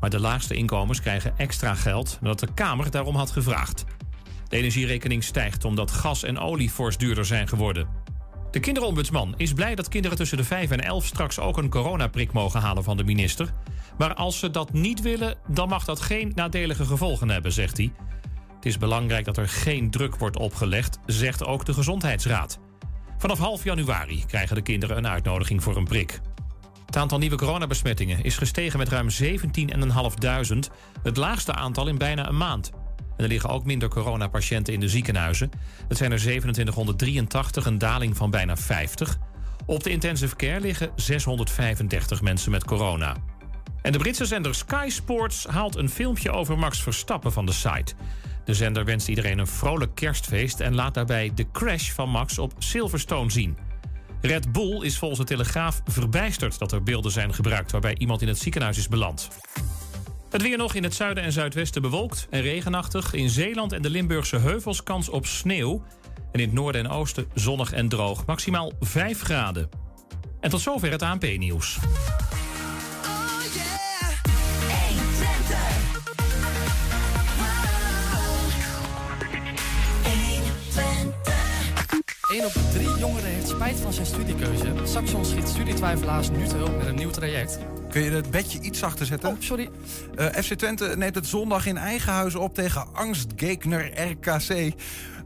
Maar de laagste inkomens krijgen extra geld nadat de Kamer daarom had gevraagd. De energierekening stijgt omdat gas en olie fors duurder zijn geworden. De kinderombudsman is blij dat kinderen tussen de 5 en 11 straks ook een coronaprik mogen halen van de minister. Maar als ze dat niet willen, dan mag dat geen nadelige gevolgen hebben, zegt hij. Het is belangrijk dat er geen druk wordt opgelegd, zegt ook de Gezondheidsraad. Vanaf half januari krijgen de kinderen een uitnodiging voor een prik. Het aantal nieuwe coronabesmettingen is gestegen met ruim 17.500. Het laagste aantal in bijna een maand. En er liggen ook minder coronapatiënten in de ziekenhuizen. Het zijn er 2783, een daling van bijna 50. Op de intensive care liggen 635 mensen met corona. En de Britse zender Sky Sports haalt een filmpje over Max Verstappen van de site. De zender wenst iedereen een vrolijk kerstfeest en laat daarbij de crash van Max op Silverstone zien. Red Bull is volgens de Telegraaf verbijsterd dat er beelden zijn gebruikt waarbij iemand in het ziekenhuis is beland. Het weer nog in het zuiden en zuidwesten bewolkt en regenachtig. In Zeeland en de Limburgse heuvels kans op sneeuw. En in het noorden en oosten zonnig en droog. Maximaal 5 graden. En tot zover het ANP-nieuws. 1 op de drie jongeren heeft spijt van zijn studiekeuze. Saxion schiet studietwijfelaars nu te hulp met een nieuw traject. Kun je het bedje iets zachter zetten? Oh, sorry. Uh, FC Twente neemt het zondag in eigen huis op tegen angstgekner RKC.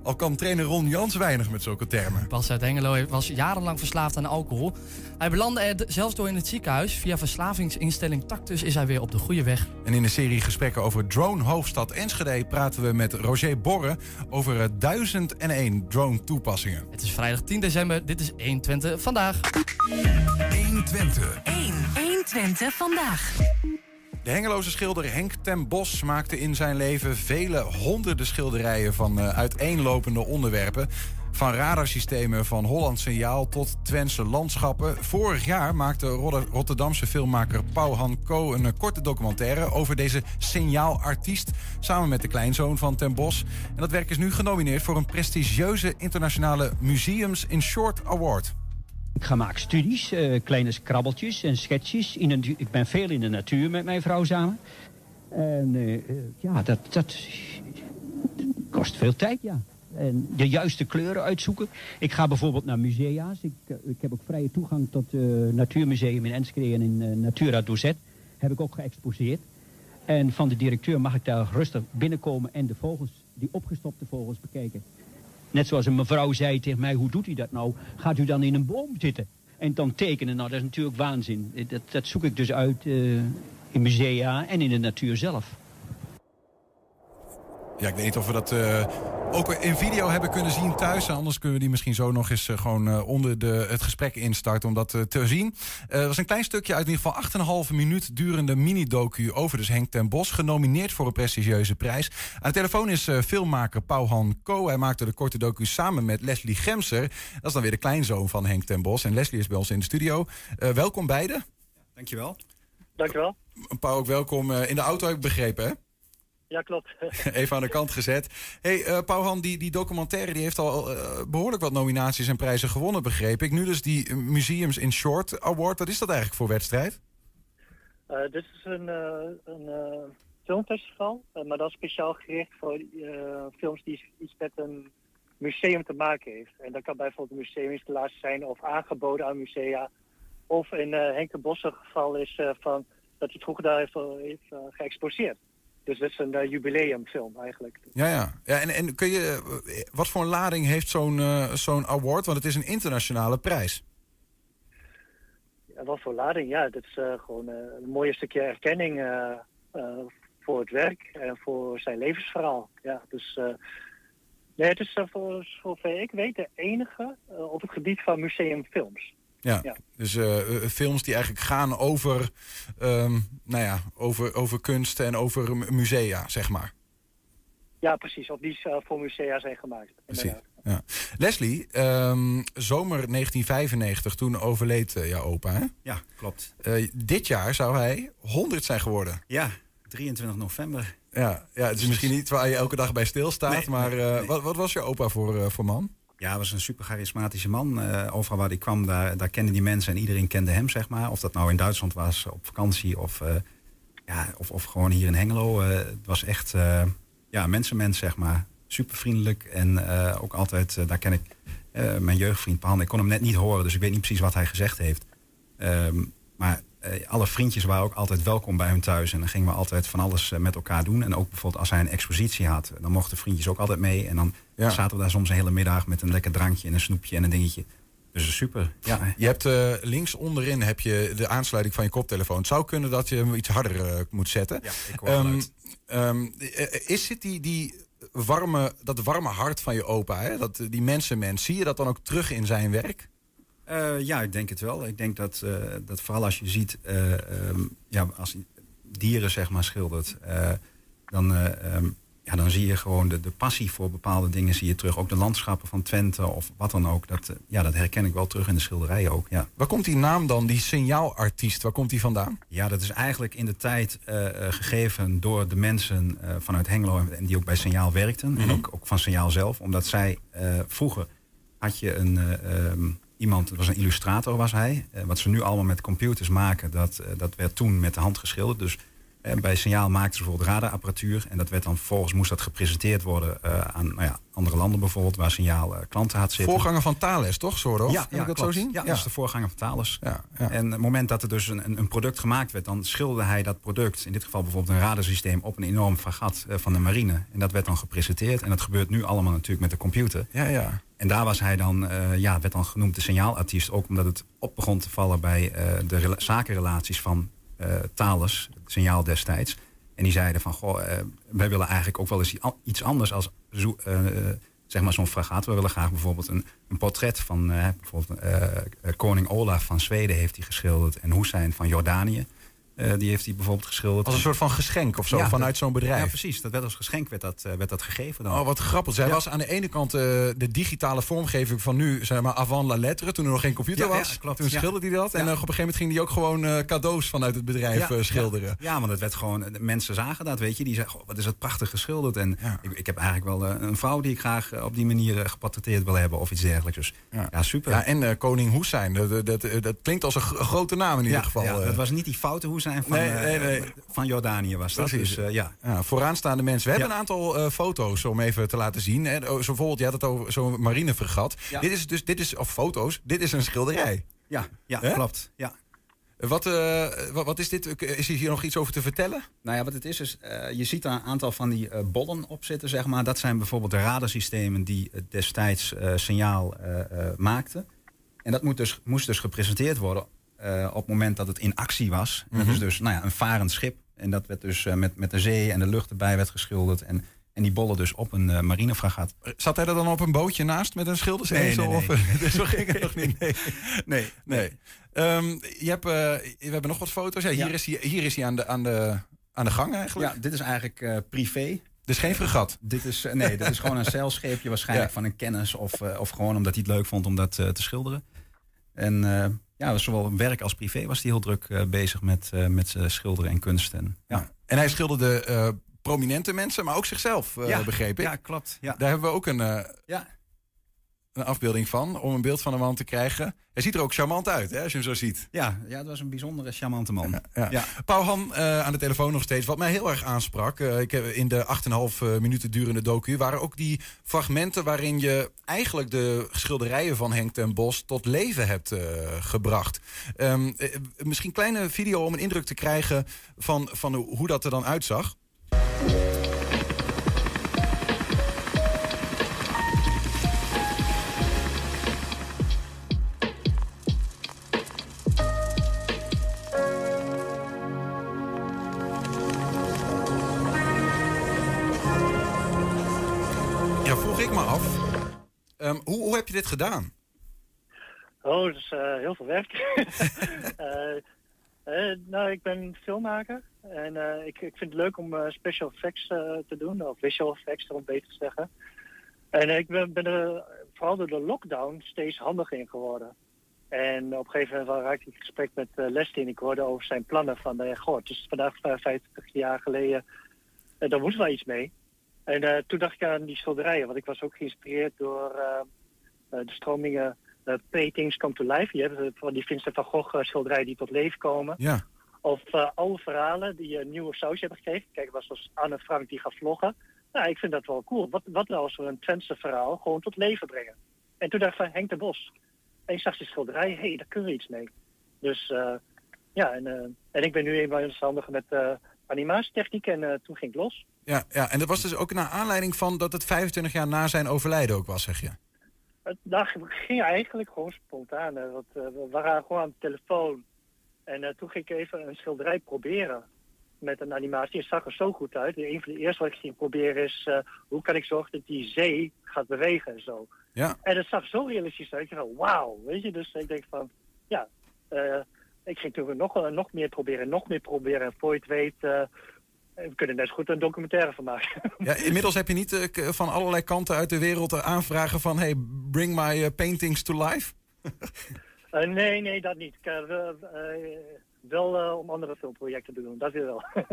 Al kan trainer Ron Jans weinig met zulke termen. Bas uit Hengelo was jarenlang verslaafd aan alcohol. Hij belandde er zelfs door in het ziekenhuis. Via verslavingsinstelling Tactus is hij weer op de goede weg. En in de serie gesprekken over drone-hoofdstad Enschede... praten we met Roger Borre over 1001 drone-toepassingen. Het is vrijdag 10 december. Dit is 120 vandaag. 120. 1. 120 vandaag. De Hengeloze schilder Henk ten Bos maakte in zijn leven vele honderden schilderijen van uh, uiteenlopende onderwerpen. Van radarsystemen van Holland Signaal tot Twentse landschappen. Vorig jaar maakte Rotterdamse filmmaker Pauw Han Co. een korte documentaire over deze signaalartiest. Samen met de kleinzoon van Ten Bos. En dat werk is nu genomineerd voor een prestigieuze internationale Museums in Short Award. Ik ga maken studies, uh, kleine krabbeltjes en schetsjes. In een, ik ben veel in de natuur met mijn vrouw samen. En uh, ja, dat, dat kost veel tijd, ja. En de juiste kleuren uitzoeken. Ik ga bijvoorbeeld naar musea's. Ik, ik heb ook vrije toegang tot het Natuurmuseum in Enschede en in Natura Dozet. Heb ik ook geëxposeerd. En van de directeur mag ik daar rustig binnenkomen en de vogels, die opgestopte vogels bekijken. Net zoals een mevrouw zei tegen mij, hoe doet u dat nou? Gaat u dan in een boom zitten en dan tekenen? Nou, dat is natuurlijk waanzin. Dat, dat zoek ik dus uit uh, in musea en in de natuur zelf. Ja, ik weet niet of we dat uh, ook in video hebben kunnen zien thuis. Anders kunnen we die misschien zo nog eens uh, gewoon uh, onder de, het gesprek instarten om dat te zien. dat was een klein stukje uit in ieder geval 8,5 minuut durende mini-docu over dus Henk ten Bos. Genomineerd voor een prestigieuze prijs. Aan de telefoon is filmmaker Pauhan Ko. Hij maakte de korte docu samen met Leslie Gemser. Dat is dan weer de kleinzoon van Henk ten Bos. En Leslie is bij ons in de studio. welkom beiden. Dankjewel. Dankjewel. Pauw, ook welkom in de auto heb ik begrepen hè? Ja, klopt. Even aan de kant gezet. hey, uh, Pauwhan, die, die documentaire die heeft al uh, behoorlijk wat nominaties en prijzen gewonnen, begreep ik. Nu dus die Museums in Short Award. Wat is dat eigenlijk voor wedstrijd? Uh, dit is een, een filmfestival, maar dat is speciaal gericht voor films die iets met een museum te maken heeft. En dat kan bijvoorbeeld een museuminstallatie zijn of aangeboden aan musea. Of in Henk de Bossen geval is van dat hij vroeger daar heeft, heeft geëxposeerd. Dus dat is een uh, jubileumfilm eigenlijk. Ja, ja. ja en, en kun je, uh, wat voor een lading heeft zo'n uh, zo'n award? Want het is een internationale prijs. Ja, wat voor lading? Ja, dat is gewoon een mooie stukje erkenning voor het werk en voor zijn levensverhaal. Ja, dus nee, het is voor zover ik weet de enige op het gebied van museumfilms. Ja, ja. dus uh, films die eigenlijk gaan over, um, nou ja, over, over kunst en over musea, zeg maar. Ja, precies. Of die uh, voor musea zijn gemaakt. Precies. Ja. Leslie, um, zomer 1995, toen overleed uh, jouw opa, hè? Ja, klopt. dit jaar zou hij 100 zijn geworden. Ja, 23 november. Ja, ja het is misschien niet waar je elke dag bij stilstaat, nee, maar nee, nee. Wat, wat, was je opa voor, voor man? Ja, was een super charismatische man. Uh, overal waar hij kwam, daar, daar kenden die mensen en iedereen kende hem, zeg maar. Of dat nou in Duitsland was, op vakantie of... Uh, ja, of, of gewoon hier in Hengelo. eh, het was echt eh, ja, mensenmens, zeg maar. Super vriendelijk en eh, ook altijd, eh, daar ken ik eh, mijn jeugdvriend Paul. Ik kon hem net niet horen, dus ik weet niet precies wat hij gezegd heeft. Ehm, maar eh, alle vriendjes waren ook altijd welkom bij hem thuis. En dan gingen we altijd van alles eh, met elkaar doen. En ook bijvoorbeeld als hij een expositie had, dan mochten vriendjes ook altijd mee. En dan Ja. zaten we daar soms een hele middag met een lekker drankje en een snoepje en een dingetje. Dus is super. Ja, Je hebt eh, links onderin heb je de aansluiting van je koptelefoon. Het zou kunnen dat je hem iets harder eh, moet zetten. ja ik Ehm, ehm, eh, is het die, die warme, dat warme hart van je opa, hè? Dat, eh, die mensenmens, zie je dat dan ook terug in zijn werk? Eh, ja, ik denk het wel. Ik denk dat, eh, dat vooral als je ziet, eh, ehm, ja, als dieren zeg maar schildert, dan, eh, ehm, ja, dan zie je gewoon de, de passie voor bepaalde dingen zie je terug. Ook de landschappen van Twente of wat dan ook. Dat, ja, dat herken ik wel terug in de schilderijen ook. Ja. Waar komt die naam dan, die signaalartiest, waar komt die vandaan? Ja, dat is eigenlijk in de tijd gegeven door de mensen vanuit Hengelo en- die ook bij Signaal werkten. En ook, ook van Signaal zelf. Omdat zij vroeger had je een, eh, ehm, iemand, het was een illustrator was hij. Eh, wat ze nu allemaal met computers maken, dat, eh, dat werd toen met de hand geschilderd. Dus bij Signaal maakten ze bijvoorbeeld radarapparatuur. En dat werd dan vervolgens moest dat gepresenteerd worden eh, aan nou ja, andere landen bijvoorbeeld, waar Signaal eh, klanten had zitten. Voorganger van Thales, toch? Zorro? ja, Kan ik dat klopt. zo zien? Ja, dat is de voorganger van Thales. ja, ja. En op het moment dat er dus een, een- product gemaakt werd, dan schilderde hij dat product, in dit geval bijvoorbeeld een radarsysteem, op een enorm fragat eh, van de marine. En dat werd dan gepresenteerd. En dat gebeurt nu allemaal natuurlijk met de computer. ja, ja. En daar was hij dan, eh, ja, werd dan genoemd de signaalartiest. Ook omdat het op begon te vallen bij eh, de rela- zakenrelaties van eh Thales, het signaal destijds. En die zeiden van, goh, eh, wij willen eigenlijk ook wel eens iets anders als zo, eh, eh, zeg maar zo'n fragaat. We willen graag bijvoorbeeld een, een portret van eh, bijvoorbeeld eh, eh, koning Olaf van Zweden heeft hij geschilderd. En Hussein van Jordanië, eh, die heeft hij bijvoorbeeld geschilderd. Als een soort van geschenk of zo, Ja, vanuit zo'n Ja, bedrijf. precies. Dat werd als geschenk werd dat, eh, werd dat gegeven dan. Oh, wat grappig. Zij Ja. was aan de ene kant eh, de digitale vormgeving van nu, zeg maar, avant la lettre, toen er nog geen computer Ja, ja, was. klopt. Toen Ja. schilderde hij dat. En Ja. op een gegeven moment ging hij ook gewoon cadeaus vanuit het bedrijf schilderen. Ja, ja, want het werd gewoon, mensen zagen dat, weet je. Die zeiden, wat is dat prachtig geschilderd. En Ja. ik, ik heb eigenlijk wel een vrouw die ik graag op die manier geportretteerd wil hebben of iets dergelijks. Dus Ja. ja, super. Ja, en koning Hussein, dat, dat, dat, klinkt als een gro- grote naam in ieder Ja, geval. ja, dat was niet die foute hoe zijn van, Nee, eh, nee, nee. van Jordanië was dat. Precies. Dus eh, ja. Ja, vooraanstaande mensen. We hebben een aantal eh, foto's om even te laten zien. Hè. Oh, Zo bijvoorbeeld, je had het over zo'n marinefregat. Dit is dus, dit is, of foto's, dit is een schilderij. Ja, ja klopt. Ja. Wat, wat, wat is dit? Is hier nog iets over te vertellen? Nou ja, wat het is, is je ziet daar een aantal van die bollen op zitten, zeg maar. Dat zijn bijvoorbeeld de radarsystemen die destijds signaal maakten. En dat moet dus, moest dus gepresenteerd worden eh, op het moment dat het in actie was. En dat is dus nou ja, een varend schip. En dat werd dus eh, met, met de zee en de lucht erbij werd geschilderd. En, en die bollen dus op een eh, marinefragat. Zat hij er dan op een bootje naast met een schildersezel? Nee, nee, nee. Of, dus zo ging het nog niet. Nee. Nee, nee. Ehm, je hebt, we hebben nog wat foto's. Ja, hier, Ja. Is hij, hier is hij aan de, aan de, aan de gang eigenlijk. Ja, dit is eigenlijk privé. Dus geen fregat. Dit is, nee, dit is gewoon een zeilscheepje waarschijnlijk Ja. van een kennis. Of, of gewoon omdat hij het leuk vond om dat te schilderen. En ja, zowel werk als privé was hij heel druk eh, bezig met, eh, met eh, schilderen en kunst. En, ja. En hij schilderde prominente mensen, maar ook zichzelf, Ja. begreep ik. ja, klopt. Ja. Daar hebben we ook een, Ja. Een afbeelding van, om een beeld van de man te krijgen. Hij ziet er ook charmant uit, hè, als je hem zo ziet. Ja, ja, het was een bijzondere, charmante man. Ja. Ja. Paul Han eh, aan de telefoon nog steeds. Wat mij heel erg aansprak, eh, ik heb in de 8,5 eh, minuten durende docu... waren ook die fragmenten waarin je eigenlijk de schilderijen van Henk ten Bos... tot leven hebt gebracht. Ehm, eh, misschien een kleine video om een indruk te krijgen van, van hoe dat er dan uitzag. Ehm, hoe, hoe heb je dit gedaan? Oh, dat is eh, heel veel werk. Eh, eh, nou, ik ben filmmaker en ik, ik vind het leuk om special effects te doen, of visual effects om beter te zeggen. En ik ben, ben er vooral door de lockdown steeds handiger in geworden. En op een gegeven moment raakte ik in gesprek met uh, Leslie en ik hoorde over zijn plannen van, uh, goh, het is vandaag 50 jaar geleden, daar moet wel iets mee. En uh, toen dacht ik aan die schilderijen, want ik was ook geïnspireerd door uh, de stromingen uh, Paintings Come to Life. Je hebt van die Vincent van Gogh schilderijen die tot leven komen. Ja. Of oude verhalen die een nieuwe sausje hebben gekregen. Kijk, was zoals Anne Frank die gaat vloggen. Nou, ik vind dat wel cool. Wat, wat nou als we een Twentse verhaal gewoon tot leven brengen? En toen dacht ik van Henk de Bos. En ik zag die schilderij, hé, hey, daar kunnen we iets mee. Dus ja, en, en ik ben nu eenmaal handig met animatietechniek en toen ging ik los. Ja, ja, en dat was dus ook naar aanleiding van dat het 25 jaar na zijn overlijden ook was, zeg je? Het ging eigenlijk gewoon spontaan. Want, we waren gewoon aan de telefoon. En toen ging ik even een schilderij proberen met een animatie. Het zag er zo goed uit. Een van de eerste wat ik ging proberen is... Hoe kan ik zorgen dat die zee gaat bewegen en zo. Ja. En het zag zo realistisch uit. Ik dacht, wauw, weet je. Dus ik denk van, ja... Ik ging toen nog, uh, nog meer proberen, nog meer proberen. En voor je het weet... we kunnen net zo goed een documentaire van maken. Ja, inmiddels heb je niet van allerlei kanten uit de wereld aanvragen van... hey, bring my paintings to life? nee, nee, dat niet. wel uh, om andere filmprojecten te doen. Dat weer wel.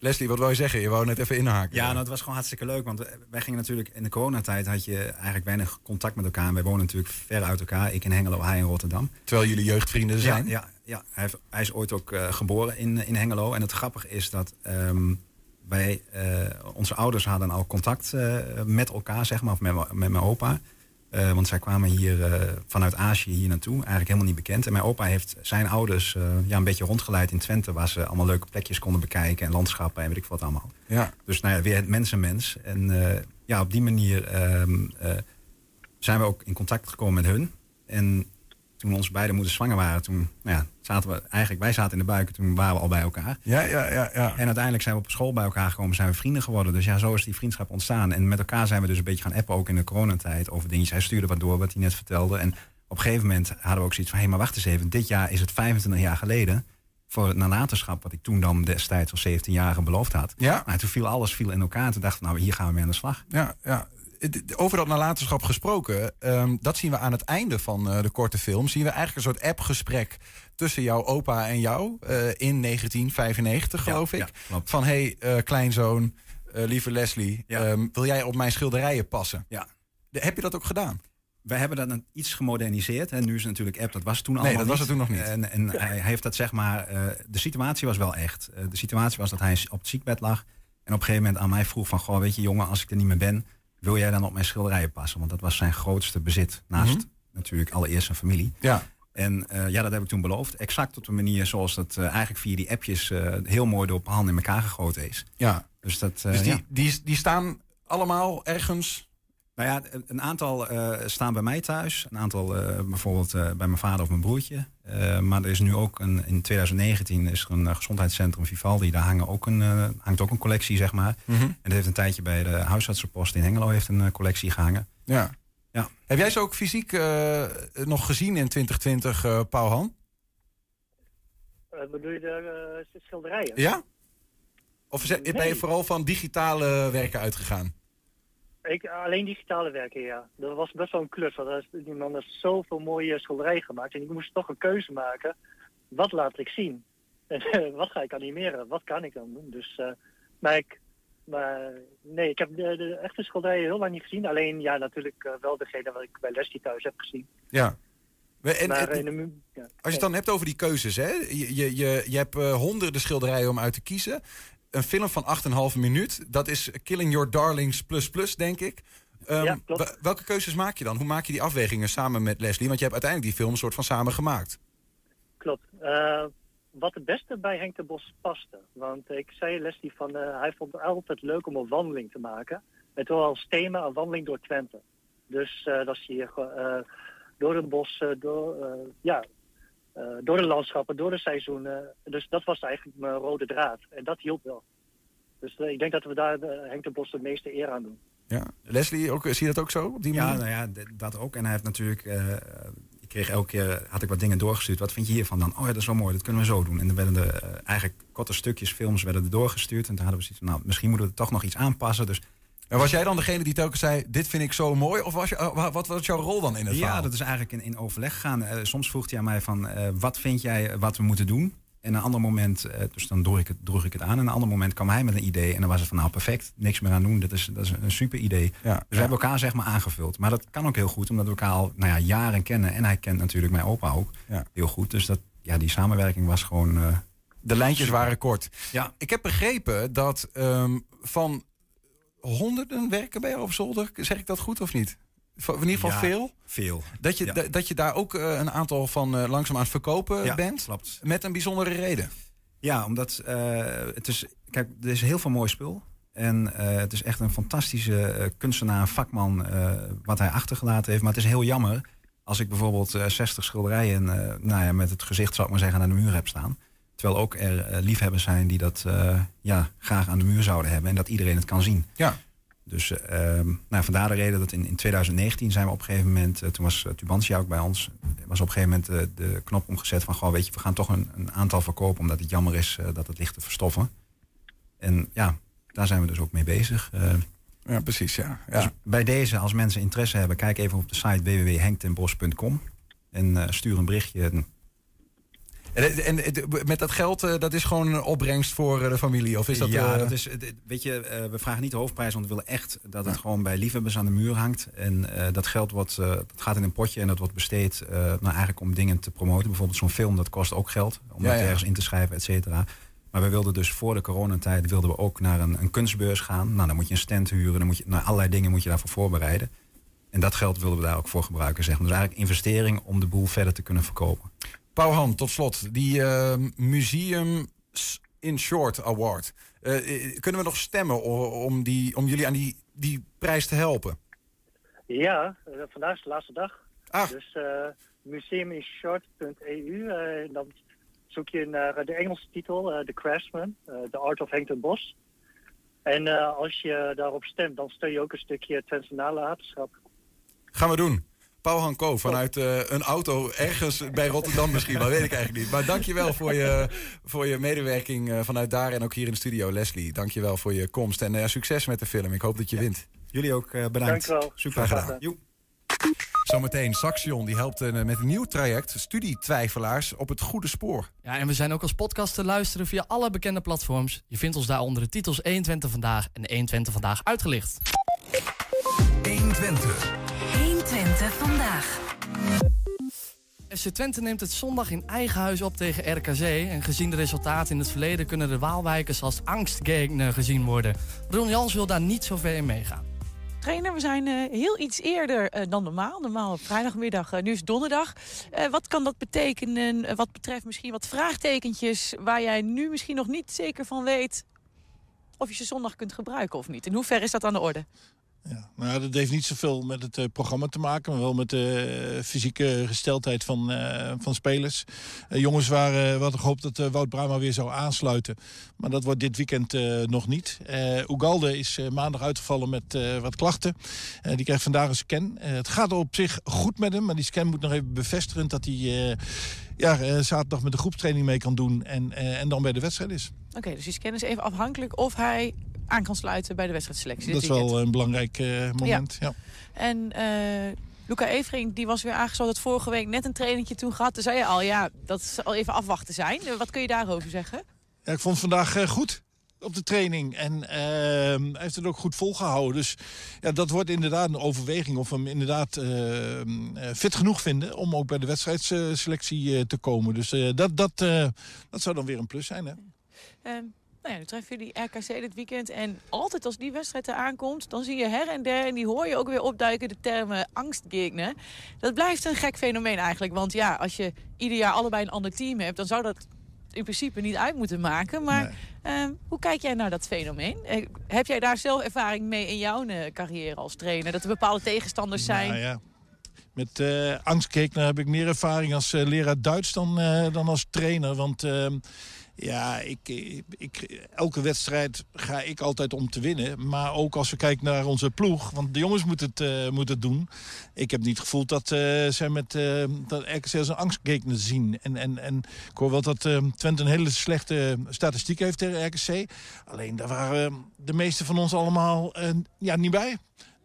Leslie, wat wou je zeggen? Je wou net even inhaken. Ja, nou, het was gewoon hartstikke leuk. Want wij gingen natuurlijk in de coronatijd had je eigenlijk weinig contact met elkaar. En wij wonen natuurlijk ver uit elkaar. Ik in Hengelo, hij in Rotterdam. Terwijl jullie jeugdvrienden zijn. Ja, ja, ja. Hij, heeft, hij, is ooit ook uh, geboren in, in Hengelo. En het grappige is dat um, wij, uh, onze ouders hadden al contact met elkaar, zeg maar, of met, met mijn opa. Uh, want zij kwamen hier uh, vanuit Azië hier naartoe, eigenlijk helemaal niet bekend. En mijn opa heeft zijn ouders uh, ja, een beetje rondgeleid in Twente, waar ze allemaal leuke plekjes konden bekijken en landschappen en weet ik wat allemaal. Ja. Dus nou ja, weer het mensenmens. En ja, op die manier um, zijn we ook in contact gekomen met hun. En toen onze beide moeders zwanger waren, toen nou ja, zaten we eigenlijk, wij zaten in de buik, toen waren we al bij elkaar. Ja, ja, ja, ja. En uiteindelijk zijn we op school bij elkaar gekomen, zijn we vrienden geworden. Dus ja, zo is die vriendschap ontstaan. En met elkaar zijn we dus een beetje gaan appen, ook in de coronatijd, over dingetjes. Hij stuurde wat door, wat hij net vertelde. En op een gegeven moment hadden we ook zoiets van, hé, hey, maar wacht eens even, dit jaar is het 25 jaar geleden voor het nalatenschap, wat ik toen dan destijds als 17-jarige beloofd had. Ja. Maar toen viel alles viel in elkaar. En toen dachten we, nou, hier gaan we mee aan de slag. Ja, ja over dat nalatenschap gesproken, um, dat zien we aan het einde van uh, de korte film. Zien we eigenlijk een soort appgesprek tussen jouw opa en jou uh, in 1995, geloof ja, ik. Ja, van hé, hey, uh, kleinzoon, lieve Leslie, Ja. um, wil jij op mijn schilderijen passen? Ja. De, heb je dat ook gedaan? Wij hebben dat iets gemoderniseerd. En nu is het natuurlijk app, dat was toen Nee, allemaal dat was het toen nog niet. En, en hij, heeft dat zeg maar... eh, de situatie was wel echt. Eh, de situatie was dat hij op het ziekbed lag. En op een gegeven moment aan mij vroeg van... Goh, weet je jongen, als ik er niet meer ben... wil jij dan op mijn schilderijen passen? Want dat was zijn grootste bezit. Naast Mhm. natuurlijk allereerst zijn familie. Ja. En eh, ja, dat heb ik toen beloofd. Exact op de manier zoals dat eh, eigenlijk via die appjes... eh, heel mooi door per hand in elkaar gegoten is. ja. Dus dat... Dus die, ja. die, die staan allemaal ergens. Nou ja, een- aantal eh, staan bij mij thuis. Een aantal eh, bijvoorbeeld eh, bij mijn vader of mijn broertje. Eh, maar er is nu ook een, in 2019 is er een gezondheidscentrum Vivaldi. Daar hangen ook een, hangt ook een collectie, zeg maar. En dat heeft een tijdje bij de huisartsenpost in Hengelo heeft een collectie gehangen. Ja. Ja. Heb jij ze ook fysiek eh, nog gezien in 2020, eh Paul Han? Uh, bedoel je de uh, schilderijen? Ja? Of ben je vooral van digitale werken uitgegaan? Ik, alleen digitale werken, ja. Dat was best wel een klus. Want die man heeft zoveel mooie schilderijen gemaakt. En ik moest toch een keuze maken. Wat laat ik zien? En wat ga ik animeren? Wat kan ik dan doen? Dus, eh, maar ik... Maar nee, ik heb de, de echte schilderijen heel lang niet gezien. Alleen, ja, natuurlijk eh, wel degene wat ik bij Leslie thuis heb gezien. Ja. En, maar en- in de mu- ja. als je het dan hebt over die keuzes, hè? Je, je, je, je hebt eh, honderden schilderijen om uit te kiezen. Een film van 8,5 minuut, dat is Killing Your Darlings plus plus, denk ik. Ehm, Ja, welke keuzes maak je dan? Hoe maak je die afwegingen samen met Leslie? Want je hebt uiteindelijk die film een soort van samen gemaakt. Klopt. Eh, wat het beste bij Henk de Bos paste. Want ik zei Leslie van, eh, hij vond het altijd leuk om een wandeling te maken. Het was als thema een wandeling door Twente. Dus eh dat zie je gewoon, eh, door het bos, door, ja, door de landschappen, door de seizoenen. Dus dat was eigenlijk mijn rode draad. En dat hielp wel. Dus eh, ik denk dat we daar eh, Henk de Bos de meeste eer aan doen. Ja. Leslie, ook, zie je dat ook zo? Op die Ja, manier? nou ja, dat ook. En hij heeft natuurlijk... eh, ik kreeg elke keer, had ik wat dingen doorgestuurd. Wat vind je hiervan dan? Oh ja, dat is wel mooi, dat kunnen we zo doen. En dan werden er eh, eigenlijk korte stukjes, films werden er doorgestuurd. En toen hadden we zoiets van, nou, misschien moeten we er toch nog iets aanpassen. Dus En was jij dan degene die telkens zei, dit vind ik zo mooi? Of was je, eh, wa- wat was jouw rol dan in het ja, verhaal? dat is eigenlijk in, in overleg gegaan. Eh, soms vroeg hij aan mij van, eh, wat vind jij wat we moeten doen? En een ander moment, dus dan droeg ik, het, droeg ik het aan. En een ander moment kwam hij met een idee. En dan was het van, nou perfect, niks meer aan doen. Dat is, dat is een super idee. Ja, Dus we hebben elkaar zeg maar aangevuld. Maar dat kan ook heel goed, omdat we elkaar al nou ja, jaren kennen. En hij kent natuurlijk mijn opa ook Ja. heel goed. Dus dat, ja, die samenwerking was gewoon... De lijntjes waren kort. ja, Ik heb begrepen dat ehm, van honderden werken bij jou op zolder. Zeg ik dat goed of niet? In ieder geval Ja. veel. veel. Dat je, Ja. dat je daar ook eh, een aantal van eh, langzaam aan het verkopen Ja, bent. klopt. Met een bijzondere reden. Ja, omdat eh, het is... Kijk, er is heel veel mooi spul. En het is echt een fantastische kunstenaar, vakman, wat hij achtergelaten heeft. Maar het is heel jammer als ik bijvoorbeeld eh 60 schilderijen nou ja, met het gezicht, zou ik maar zeggen, aan de muur heb staan. Terwijl ook er eh, liefhebbers zijn die dat eh, ja, graag aan de muur zouden hebben. En dat iedereen het kan zien. Ja. Dus eh, ehm, nou, vandaar de reden dat in, in 2019 zijn we op een gegeven moment... eh, toen was Tubantia ook bij ons. was op een gegeven moment de knop omgezet van... Gewoon, weet je, we gaan toch een, een aantal verkopen... omdat het jammer is dat het ligt te verstoffen. En ja, daar zijn we dus ook mee bezig. Ja, precies. Ja. dus bij deze, als mensen interesse hebben... kijk even op de site www.henktenbos.com. En stuur een berichtje. En En, met dat geld, eh, dat is gewoon een opbrengst voor eh, de familie? Of is dat, ja, eh, dat is, weet je, we vragen niet de hoofdprijs, want we willen echt dat het gewoon bij liefhebbers aan de muur hangt. En dat geld wordt, dat gaat in een potje en dat wordt besteed nou, eigenlijk om dingen te promoten. Bijvoorbeeld zo'n film, dat kost ook geld om Ja, dat ergens in te schrijven, et cetera. Maar we wilden dus voor de coronatijd wilden we ook naar een, een kunstbeurs gaan. Nou, dan moet je een stand huren, dan moet je, nou, allerlei dingen moet je daarvoor voorbereiden. En dat geld wilden we daar ook voor gebruiken, zeg maar. Dus eigenlijk investering om de boel verder te kunnen verkopen. Pauwhan, tot slot. Die eh, Museum in Short Award. Eh, eh, kunnen we nog stemmen om, die, om jullie aan die, die prijs te helpen? Ja, eh, vandaag is de laatste dag. Ah. Dus museuminshort.eu. dan zoek je naar de Engelse titel, The Craftsman, The Art of Henk ten Bos. En als je daarop stemt, dan steun je ook een stukje Twentse nalatenschap. Gaan we doen. Pauwhan Ko vanuit eh, een auto ergens bij Rotterdam misschien, maar weet ik eigenlijk niet. Maar dankjewel voor je, voor je medewerking eh, vanuit daar en ook hier in de studio. Leslie, dankjewel voor je komst en eh, succes met de film. Ik hoop dat je wint. Jullie ook eh, bedankt. Dank u wel. Super Graag gedaan. Zometeen Saxion, die helpt eh, met een nieuw traject studietwijfelaars op het goede spoor. Ja, en we zijn ook als podcast te luisteren via alle bekende platforms. Je vindt ons daar onder de titels 120 Vandaag en 120 Vandaag uitgelicht. 120. 120 vandaag. FC Twente neemt het zondag in eigen huis op tegen RKC. En gezien de resultaten in het verleden kunnen de Waalwijkers als angstgegner gezien worden. Ron Jans wil daar niet zo ver in meegaan. Trainer, we zijn eh, heel iets eerder eh, dan normaal. Normaal op vrijdagmiddag, eh, nu is het donderdag. Eh, wat kan dat betekenen wat betreft misschien wat vraagtekentjes... waar jij nu misschien nog niet zeker van weet of je ze zondag kunt gebruiken of niet? In hoeverre is dat aan de orde? Ja, dat heeft niet zoveel met het eh, programma te maken, maar wel met de eh, fysieke gesteldheid van, eh, van spelers. Jongens waren, hadden gehoopt dat Wout Brama weer zou aansluiten, maar dat wordt dit weekend nog niet. Ugalde is maandag uitgevallen met wat klachten. Die krijgt vandaag een scan. Het gaat op zich goed met hem, maar die scan moet nog even bevestigen dat hij ja, zaterdag met de groepstraining mee kan doen en, en dan bij de wedstrijd is. Oké, dus die scan is even afhankelijk of hij aan kan sluiten bij de wedstrijdselectie. Dat is wel een belangrijk eh, moment. ja. En eh Luca Evering, die was weer aangesloten vorige week net een trainingje toen gehad. Toen zei je al, ja, dat zal even afwachten zijn. Wat kun je daarover zeggen? Ja, ik vond het vandaag eh, goed op de training. En ehm, hij heeft het ook goed volgehouden. Dus ja, dat wordt inderdaad een overweging of we hem inderdaad ehm, eh, fit genoeg vinden... om ook bij de wedstrijdselectie te komen. Dus dat, dat, dat zou dan weer een plus zijn, hè? Nou ja, nu treffen jullie RKC dit weekend. En altijd als die wedstrijd eraan komt, dan zie je her en der... en die hoor je ook weer opduiken, de termen angstgegner. Dat blijft een gek fenomeen eigenlijk. Want ja, als je ieder jaar allebei een ander team hebt... dan zou dat in principe niet uit moeten maken. Maar ehm, hoe kijk jij naar dat fenomeen? Eh, heb jij daar zelf ervaring mee in jouw eh, carrière als trainer? Dat er bepaalde tegenstanders zijn? Nou ja. Met eh angstgegner heb ik meer ervaring als leraar Duits dan, dan als trainer. Want ehm, ja, ik, ik, elke wedstrijd ga ik altijd om te winnen. Maar ook als we kijken naar onze ploeg. Want de jongens moeten het, eh, moeten doen. Ik heb niet gevoeld dat eh, zij met eh, dat RKC een angstgegner zien. En, en, en ik hoor wel dat eh, Twente een hele slechte statistiek heeft tegen RKC. Alleen daar waren de meeste van ons allemaal ja, niet bij.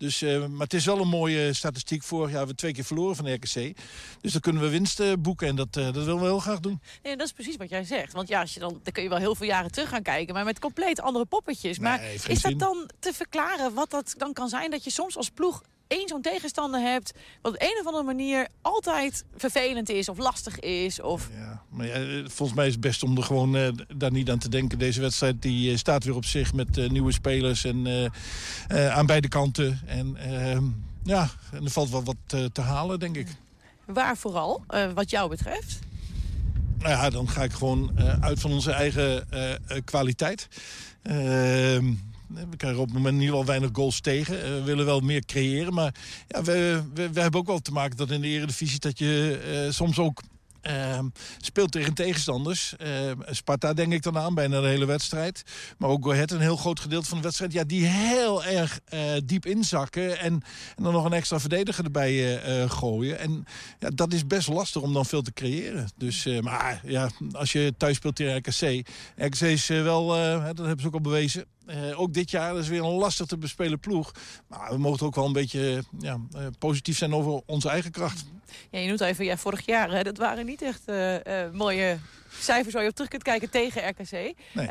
Dus, eh, maar het is wel een mooie statistiek. Vorig jaar hebben we twee keer verloren van RKC. Dus dan kunnen we winst eh, boeken en dat, eh, dat willen we heel graag doen. Nee, dat is precies wat jij zegt. Want ja, als je dan, dan kun je wel heel veel jaren terug gaan kijken, maar met compleet andere poppetjes. maar is dat dan te verklaren wat dat dan kan zijn? Dat je soms als ploeg één zo'n tegenstander hebt... wat op een of andere manier altijd vervelend is of lastig is? Of... Ja, maar ja, eh, volgens mij is het best om er gewoon eh, daar niet aan te denken. Deze wedstrijd die, eh, staat weer op zich met nieuwe spelers en, aan beide kanten. En ehm, ja, en er valt wel wat te halen, denk ik. Waar vooral, wat jou betreft? Nou ja, dan ga ik gewoon uit van onze eigen kwaliteit. Ehm, we krijgen op het moment in ieder geval weinig goals tegen. Eh, we willen wel meer creëren. Maar ja, we, we, we hebben ook wel te maken dat in de eredivisie... dat je eh, soms ook ehm, speelt tegen tegenstanders. Ehm, Sparta denk ik dan aan, bijna de hele wedstrijd. Maar ook Go Ahead, een heel groot gedeelte van de wedstrijd... Ja, die heel erg eh, diep inzakken. En, dan nog een extra verdediger erbij gooien. En ja, dat is best lastig om dan veel te creëren. Dus, maar ja, als je thuis speelt tegen RKC... RKC is wel, dat hebben ze ook al bewezen... Eh, ook dit jaar is weer een lastig te bespelen ploeg. Maar we mogen ook wel een beetje ja, eh, positief zijn over onze eigen kracht. Ja, je noemt even, ja, vorig jaar, hè, dat waren niet echt eh, mooie cijfers waar je op terug kunt kijken tegen RKC. Nee.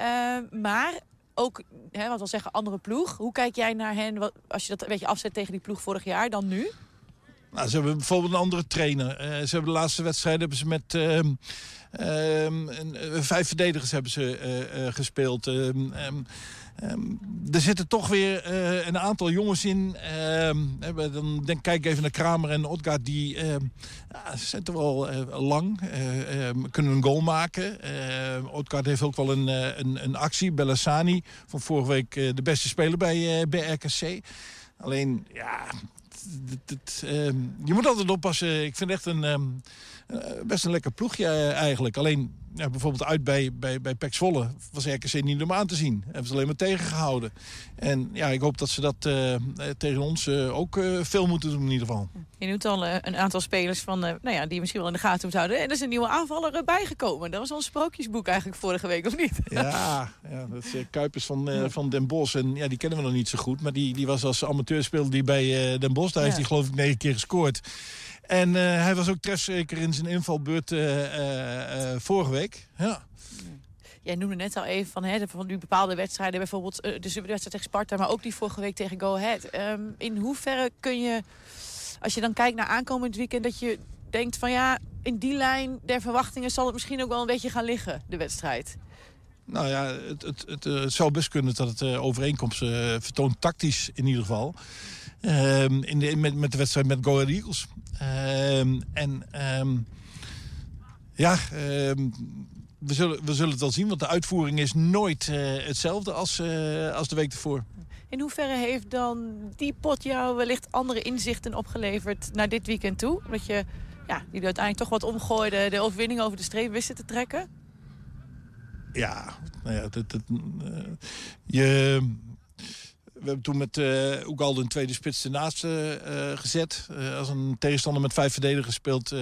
Maar ook, hè, wat wil zeggen, andere ploeg. Hoe kijk jij naar hen, wat, als je dat een beetje afzet tegen die ploeg vorig jaar, dan nu? Nou, ze hebben bijvoorbeeld een andere trainer. Ze hebben de laatste wedstrijd hebben ze met ehm, ehm, eh, vijf verdedigers hebben ze gespeeld. Ehm, ehm, ehm, er zitten toch weer eh, een aantal jongens in. Ehm, hebben- dan denk, kijk even naar Kramer en Odgaard. Die ehm, ja, zitten wel eh, lang. eh, ehm, kunnen een goal maken. Ehm Odgaard heeft ook wel een, eh, een, een actie. Bellassani van vorige week eh, de beste speler bij, eh, bij RKC. Alleen, ja, ehm, je moet altijd oppassen. Ik vind echt een, ehm, eh, best een lekker ploegje eh, eigenlijk. Alleen ja, bijvoorbeeld uit bij, bij, bij Pek Zwolle was RKC niet om aan te zien. Hebben ze alleen maar tegengehouden. En ja, ik hoop dat ze dat eh, eh, tegen ons eh, ook eh, veel moeten doen in ieder geval. Je noemt al eh, een aantal spelers van, eh, nou ja, die je misschien wel in de gaten moet houden. En er is een nieuwe aanvaller eh, bijgekomen. Dat was een sprookjesboek eigenlijk vorige week, of niet? Ja, ja dat is eh, Kuipers van, eh, van Den Bosch. En ja, die kennen we nog niet zo goed. Maar die, die was als amateur speelde die bij eh, Den Bosch. Daar heeft hij geloof ik negen keer gescoord. En eh, hij was ook trefzeker in zijn invalbeurt eh, vorige week. Ja. Jij noemde net al even van, hè, van die bepaalde wedstrijden. Bijvoorbeeld de wedstrijd tegen Sparta, maar ook die vorige week tegen Go Ahead. Ehm, in hoeverre kun je, als je dan kijkt naar aankomend weekend... dat je denkt van ja, in die lijn der verwachtingen... zal het misschien ook wel een beetje gaan liggen, de wedstrijd. Nou ja, het, het, het, het zou best kunnen dat het overeenkomst eh, vertoont, tactisch in ieder geval. Ehm, in de, met, met de wedstrijd met Go Ahead Eagles. Ehm, en ehm, ja, we, zullen, we zullen het wel zien, want de uitvoering is nooit eh, hetzelfde als, eh, als de week ervoor. In hoeverre heeft dan die pot jou wellicht andere inzichten opgeleverd naar dit weekend toe? Omdat je ja, die uiteindelijk toch wat omgooide, de overwinning over de streep wisten te trekken? Ja, nou ja, dat, dat, eh, je, we hebben toen met eh Oegalde een tweede spits ernaast eh, gezet. Als een tegenstander met vijf verdedigers speelt...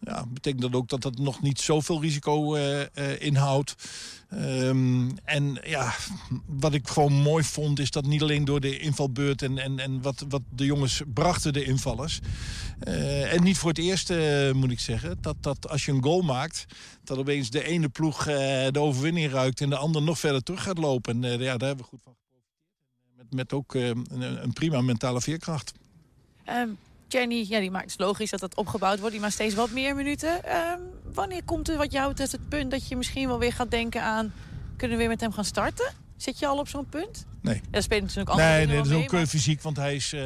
ja, betekent dat ook dat dat nog niet zoveel risico inhoudt. Ehm, en ja, wat ik gewoon mooi vond... is dat niet alleen door de invalbeurt en, en, en wat, wat de jongens brachten, de invallers... en niet voor het eerst, moet ik zeggen... Dat, dat als je een goal maakt... dat opeens de ene ploeg de overwinning ruikt... en de ander nog verder terug gaat lopen. En ja, daar hebben we goed van. Met, ook eh, een, een prima mentale veerkracht. Ehm, Jenny, ja, die maakt het logisch dat dat opgebouwd wordt. Die maakt steeds wat meer minuten. Ehm, wanneer komt er wat jou betreft het punt dat je misschien wel weer gaat denken aan... kunnen we weer met hem gaan starten? Zit je al op zo'n punt? Nee. Ja, dat speelt natuurlijk andere Nee, nee, dat is ook mee, eh, fysiek, want hij is eh,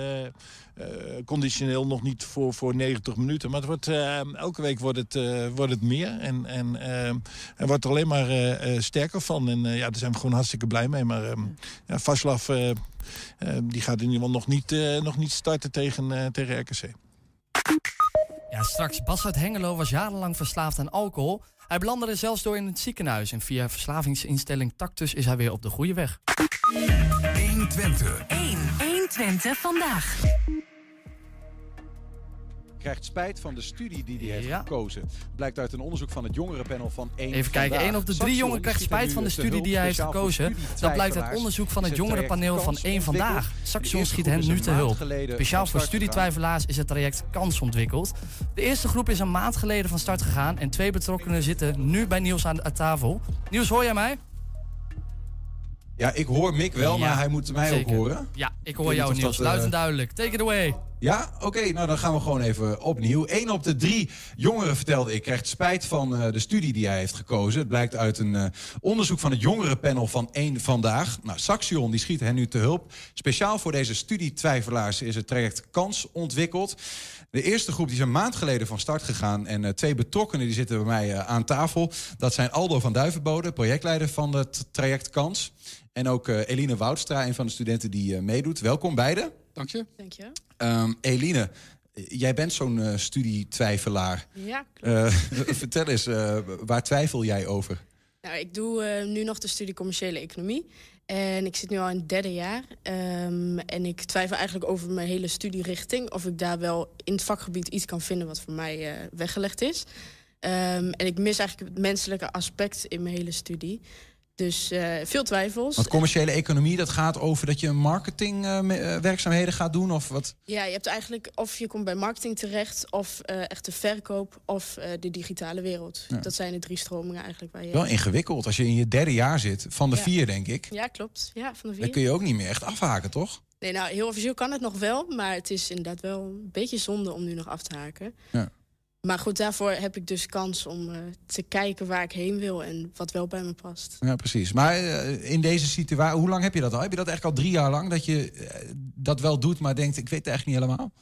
conditioneel nog niet voor, voor 90 minuten. Maar het wordt, eh, elke week wordt het, eh, wordt het meer. En, en eh, hij wordt er alleen maar eh, eh, sterker van. En eh, ja, daar zijn we gewoon hartstikke blij mee. Maar ehm ja, Vaslav, eh, eh, die gaat in ieder geval nog niet, eh, nog niet starten tegen, eh, tegen RKC. Ja, straks. Bas uit Hengelo was jarenlang verslaafd aan alcohol. Hij belandde er zelfs door in het ziekenhuis. En via verslavingsinstelling Tactus is hij weer op de goede weg. 120. 1. 120 vandaag. Krijgt spijt van de studie die hij heeft Ja. gekozen. Blijkt uit een onderzoek van het jongerenpanel van 1 Even kijken, één op de drie jongeren krijgt spijt van de studie die hij heeft gekozen. Dat blijkt uit onderzoek van het jongerenpaneel van 1 Vandaag. Saxion schiet hen nu te hulp. Speciaal voor studietwijfelaars is het traject Kans ontwikkeld. De eerste groep is een maand geleden van start gegaan... en twee betrokkenen zitten nu bij Niels aan, aan tafel. Niels, hoor jij mij? Ja, ik hoor Mick wel, Ja, maar hij moet mij zeker. ook horen. Ja, ik hoor jou Niels. dat, eh, Luid en duidelijk. Take it away. Ja, oké, nou dan gaan we gewoon even opnieuw. Eén op de drie jongeren, vertelde ik, krijgt spijt van eh, de studie die hij heeft gekozen. Het blijkt uit een eh, onderzoek van het jongerenpanel van één Vandaag. Nou, Saxion die schiet hen nu te hulp. Speciaal voor deze studietwijfelaars is het traject Kans ontwikkeld. De eerste groep die is een maand geleden van start gegaan. En twee betrokkenen die zitten bij mij aan tafel. Dat zijn Aldo van Duivenbode, projectleider van het traject Kans. En ook eh, Eline Woudstra, een van de studenten die eh, meedoet. Welkom beiden. Dank je. Dank je. Ehm, Eline, jij bent zo'n eh, studietwijfelaar. Ja, Eh, vertel eens, eh, waar twijfel jij over? Nou, ik doe eh, nu nog de studie commerciële economie. En ik zit nu al in het derde jaar. Ehm, en ik twijfel eigenlijk over mijn hele studierichting. Of ik daar wel in het vakgebied iets kan vinden wat voor mij eh, weggelegd is. Ehm, en ik mis eigenlijk het menselijke aspect in mijn hele studie. Dus eh, veel twijfels. Want commerciële economie, dat gaat over dat je marketingwerkzaamheden gaat doen? Of wat? Ja, je hebt eigenlijk of je komt bij marketing terecht... of eh, echt de verkoop of eh, de digitale wereld. Ja. Dat zijn de drie stromingen eigenlijk waar je... Wel ingewikkeld. Als je in je derde jaar zit, van de Ja. vier denk ik... Ja, klopt. Ja, van de vier. dan kun je ook niet meer echt afhaken, toch? Nee, nou, heel officieel kan het nog wel, maar het is inderdaad wel een beetje zonde om nu nog af te haken. Ja. Maar goed, daarvoor heb ik dus kans om eh, te kijken waar ik heen wil en wat wel bij me past. Ja, precies. Maar eh, in deze situatie, hoe lang heb je dat al? Heb je dat eigenlijk al drie jaar lang? Dat je eh, dat wel doet, maar denkt, ik weet het eigenlijk niet helemaal?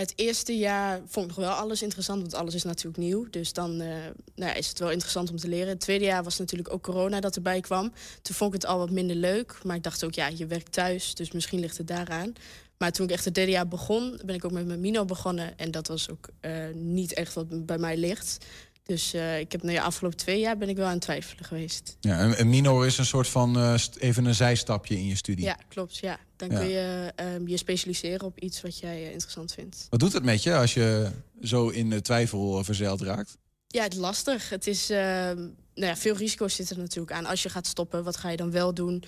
Het eerste jaar vond ik nog wel alles interessant, want alles is natuurlijk nieuw. Dus dan nou ja, is het wel interessant om te leren. Het tweede jaar was natuurlijk ook corona dat erbij kwam. Toen vond ik het al wat minder leuk, maar ik dacht ook, ja, je werkt thuis, dus misschien ligt het daaraan. Maar toen ik echt het derde jaar begon, ben ik ook met mijn Mino begonnen. En dat was ook eh, niet echt wat bij mij ligt. Dus eh, ik heb nou ja, afgelopen twee jaar ben ik wel aan het twijfelen geweest. Ja, een, minor is een soort van eh, even een zijstapje in je studie. Ja, klopt. Ja. Dan Ja. kun je ehm, je specialiseren op iets wat jij interessant vindt. Wat doet het met je als je zo in de twijfel verzeild raakt? Ja, het is lastig. Het is, ehm, nou ja, veel risico's zitten er natuurlijk aan. Als je gaat stoppen, wat ga je dan wel doen?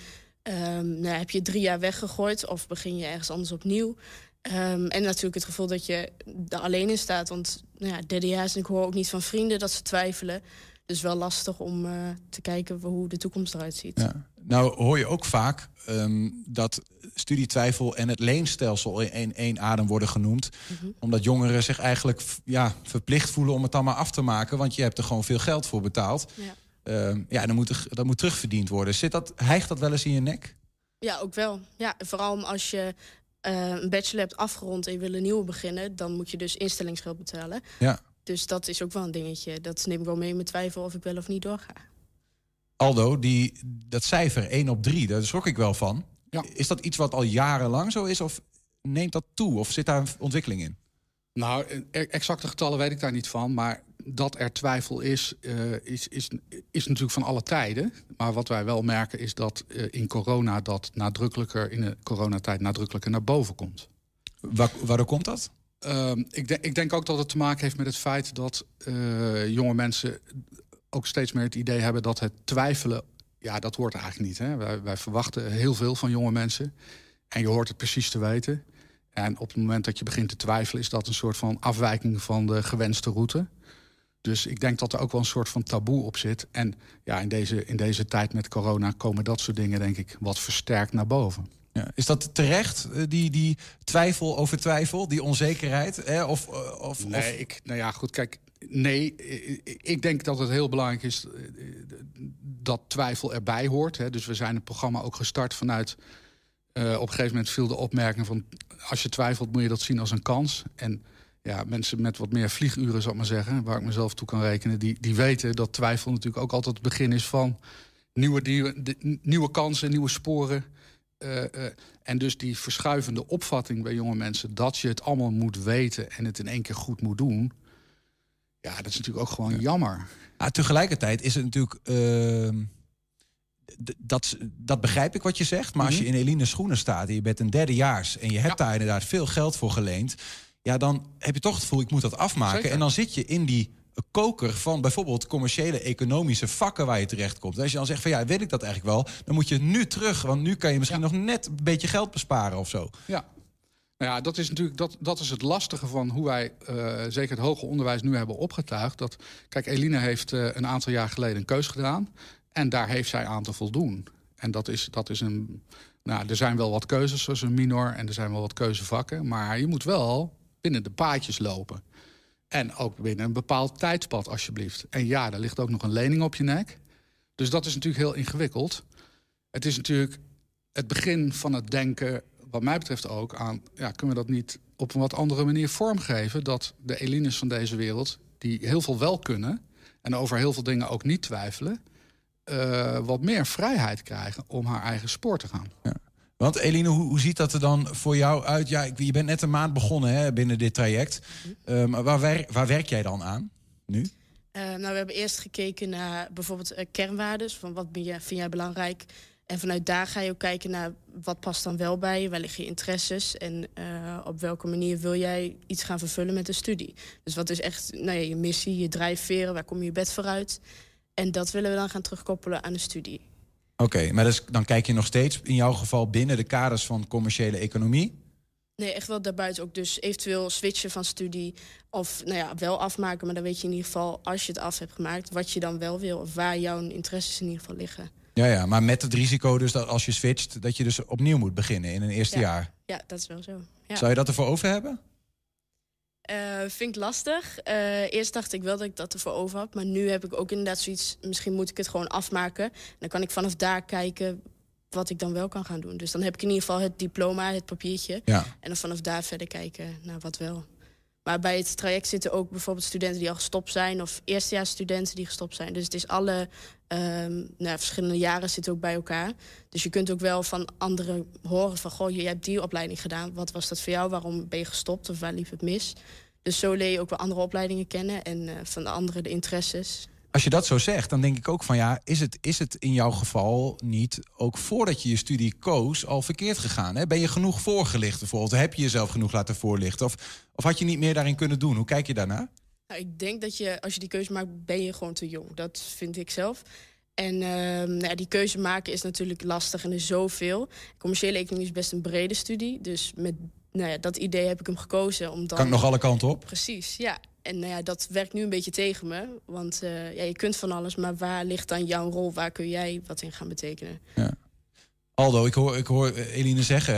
Ehm, nou heb je drie jaar weggegooid of begin je ergens anders opnieuw? Ehm, en natuurlijk het gevoel dat je er alleen in staat. Want nou ja, derde jaar is en ik hoor ook niet van vrienden dat ze twijfelen. Dus wel lastig om eh, te kijken hoe de toekomst eruit ziet. Ja. Nou hoor je ook vaak ehm, dat studietwijfel en het leenstelsel in één, adem worden genoemd. Mhm. Omdat jongeren zich eigenlijk ja, verplicht voelen om het dan maar af te maken. Want je hebt er gewoon veel geld voor betaald. Ja. Ehm, ja, dan moet, er, dat moet terugverdiend worden. Zit dat, hijgt dat wel eens in je nek? Ja, ook wel. Ja, vooral als je eh, een bachelor hebt afgerond en je wil een nieuwe beginnen, dan moet je dus instellingsgeld betalen. Ja. Dus dat is ook wel een dingetje. Dat neem ik wel mee in mijn twijfel of ik wel of niet doorga. Aldo, die, dat cijfer 1 op 3, daar schrok ik wel van. Is dat iets wat al jarenlang zo is? Of neemt dat toe? Of zit daar een ontwikkeling in? Nou, eh, exacte getallen weet ik daar niet van. Maar dat er twijfel is, eh, is, is, is natuurlijk van alle tijden. Maar wat wij wel merken is dat eh, in corona dat nadrukkelijker, in de coronatijd nadrukkelijker naar boven komt. Wa waardoor komt dat? Ehm, ik, denk, ik denk ook dat het te maken heeft met het feit dat eh, jonge mensen ook steeds meer het idee hebben dat het twijfelen, ja, dat hoort eigenlijk niet. Hè? Wij, wij verwachten heel veel van jonge mensen. En je hoort het precies te weten. En op het moment dat je begint te twijfelen, is dat een soort van afwijking van de gewenste route. Dus ik denk dat er ook wel een soort van taboe op zit. En ja, in deze, in deze tijd met corona komen dat soort dingen, denk ik, wat versterkt naar boven. Ja. Is dat terecht, eh, die, die twijfel over twijfel, die onzekerheid? Hè? Of, eh, of, Nee, of- ik, nou ja, goed, kijk. Nee, eh, ik denk dat het heel belangrijk is dat twijfel erbij hoort. Hè. Dus we zijn het programma ook gestart vanuit... op een gegeven moment viel de opmerking van... als je twijfelt moet je dat zien als een kans. En ja, mensen met wat meer vlieguren, zal ik maar zeggen... waar ik mezelf toe kan rekenen, die, die weten dat twijfel natuurlijk ook altijd het begin is van... nieuwe, nieuwe, de- nieuwe kansen, nieuwe sporen... Eh, eh, en dus die verschuivende opvatting bij jonge mensen... dat je het allemaal moet weten en het in één keer goed moet doen... ja, dat is natuurlijk ook gewoon jammer. Ah, tegelijkertijd is het natuurlijk. d- dat, dat begrijp ik wat je zegt. Maar als je in Eline's schoenen staat en je bent een derdejaars en je hebt daar inderdaad veel geld voor geleend. Ja, dan heb je toch het gevoel, ik moet dat afmaken. Zeker. En dan zit je in die koker van bijvoorbeeld commerciële economische vakken waar je terecht komt. Als je dan zegt van ja, weet ik dat eigenlijk wel, dan moet je nu terug. Want nu kan je misschien nog net een beetje geld besparen of zo. Ja. Nou ja, dat is natuurlijk dat, dat is het lastige van hoe wij eh, zeker het hoger onderwijs nu hebben opgetuigd. Dat, kijk, Eline heeft eh, een aantal jaar geleden een keus gedaan. En daar heeft zij aan te voldoen. En dat is, dat is een. Nou, er zijn wel wat keuzes, zoals een minor, en er zijn wel wat keuzevakken. Maar je moet wel binnen de paadjes lopen. En ook binnen een bepaald tijdspad, alsjeblieft. En ja, er ligt ook nog een lening op je nek. Dus dat is natuurlijk heel ingewikkeld. Het is natuurlijk het begin van het denken, wat mij betreft ook, aan... Ja, kunnen we dat niet op een wat andere manier vormgeven... dat de Elines van deze wereld, die heel veel wel kunnen... en over heel veel dingen ook niet twijfelen... Uh, wat meer vrijheid krijgen om haar eigen spoor te gaan. Ja. Want Eline, hoe, hoe, ziet dat er dan voor jou uit? Ja, je bent net een maand begonnen hè, binnen dit traject. Uh, maar waar, wer, waar, werk jij dan aan nu? Uh, nou, we hebben eerst gekeken naar bijvoorbeeld kernwaardes. Van wat ben vind jij belangrijk? En vanuit daar ga je ook kijken naar wat past dan wel bij je, waar liggen je interesses en uh, op welke manier wil jij iets gaan vervullen met de studie. Dus wat is echt nou ja, je missie, je drijfveren, waar kom je je bed vooruit? En dat willen we dan gaan terugkoppelen aan de studie. Oké, maar dus, dan kijk je nog steeds in jouw geval binnen de kaders van commerciële economie? Nee, echt wel daarbuiten ook. Dus eventueel switchen van studie. Of nou ja, wel afmaken. Maar dan weet je in ieder geval, als je het af hebt gemaakt, wat je dan wel wil. Of waar jouw interesses in ieder geval liggen. Ja, ja, maar met het risico dus dat als je switcht, dat je dus opnieuw moet beginnen in een eerste ja. jaar. Ja, dat is wel zo. Ja. Zou je dat ervoor over hebben? Uh, vind ik lastig. Uh, eerst dacht ik wel dat ik dat ervoor over had. Maar nu heb ik ook inderdaad zoiets... misschien moet ik het gewoon afmaken. En dan kan ik vanaf daar kijken wat ik dan wel kan gaan doen. Dus dan heb ik in ieder geval het diploma, het papiertje. Ja. En dan vanaf daar verder kijken naar wat wel. Maar bij het traject zitten ook bijvoorbeeld studenten die al gestopt zijn... of eerstejaarsstudenten die gestopt zijn. Dus het is alle um, nou, verschillende jaren zitten ook bij elkaar. Dus je kunt ook wel van anderen horen van... goh, je hebt die opleiding gedaan. Wat was dat voor jou? Waarom ben je gestopt? Of waar liep het mis? Dus zo leer je ook wel andere opleidingen kennen... en uh, van de anderen de interesses. Als je dat zo zegt, dan denk ik ook van ja, is het, is het in jouw geval niet ook voordat je je studie koos al verkeerd gegaan? Hè? Ben je genoeg voorgelicht bijvoorbeeld? Heb je jezelf genoeg laten voorlichten? Of, of had je niet meer daarin kunnen doen? Hoe kijk je daarnaar? Nou, ik denk dat je, als je die keuze maakt, ben je gewoon te jong. Dat vind ik zelf. En uh, nou ja, die keuze maken is natuurlijk lastig en er is zoveel. Commerciële economie is best een brede studie. Dus met nou ja, dat idee heb ik hem gekozen. Om dan... Kan ik nog alle kanten op? Precies, ja. En nou ja, dat werkt nu een beetje tegen me. Want uh, ja, je kunt van alles, maar waar ligt dan jouw rol? Waar kun jij wat in gaan betekenen? Ja. Aldo, ik hoor, ik hoor Eline zeggen,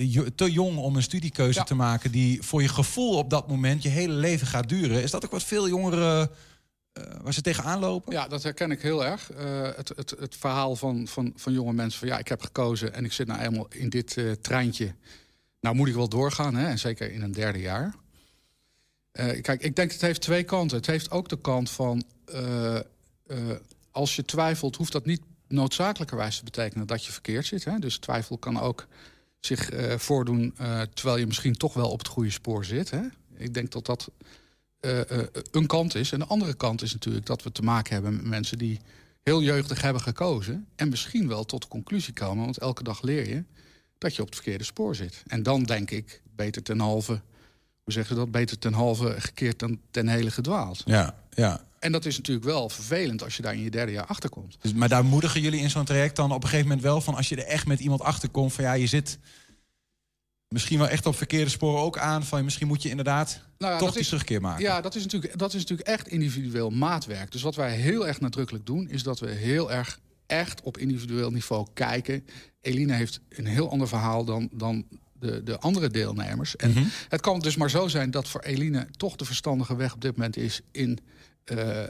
uh, te jong om een studiekeuze ja. te maken... die voor je gevoel op dat moment je hele leven gaat duren. Is dat ook wat veel jongeren uh, waar ze tegenaan lopen? Ja, dat herken ik heel erg. het, het, het verhaal van, van, van jonge mensen van... ja, ik heb gekozen en ik zit nou eenmaal in dit treintje... Nou moet ik wel doorgaan, hè? en zeker in een derde jaar. Uh, kijk, ik denk het heeft twee kanten. Het heeft ook de kant van... Uh, uh, als je twijfelt, hoeft dat niet noodzakelijkerwijs te betekenen... dat je verkeerd zit. Hè? Dus twijfel kan ook zich voordoen... terwijl je misschien toch wel op het goede spoor zit. Hè? Ik denk dat dat een kant is. En de andere kant is natuurlijk dat we te maken hebben met mensen... die heel jeugdig hebben gekozen... en misschien wel tot de conclusie komen, want elke dag leer je dat je op het verkeerde spoor zit. En dan denk ik, beter ten halve, hoe zeggen ze dat? Beter ten halve gekeerd dan ten hele gedwaald. Ja, ja. En dat is natuurlijk wel vervelend als je daar in je derde jaar achter komt. Dus, maar daar moedigen jullie in zo'n traject dan op een gegeven moment wel van... als je er echt met iemand achter komt van ja, je zit misschien wel echt op verkeerde sporen ook aan... van misschien moet je inderdaad nou ja, toch die is, terugkeer maken. Ja, dat is, natuurlijk, dat is natuurlijk echt individueel maatwerk. Dus wat wij heel erg nadrukkelijk doen... is dat we heel erg echt op individueel niveau kijken. Eline heeft een heel ander verhaal dan, dan de, de andere deelnemers. En Mhm. het kan dus maar zo zijn dat voor Eline toch de verstandige weg op dit moment is in uh, uh,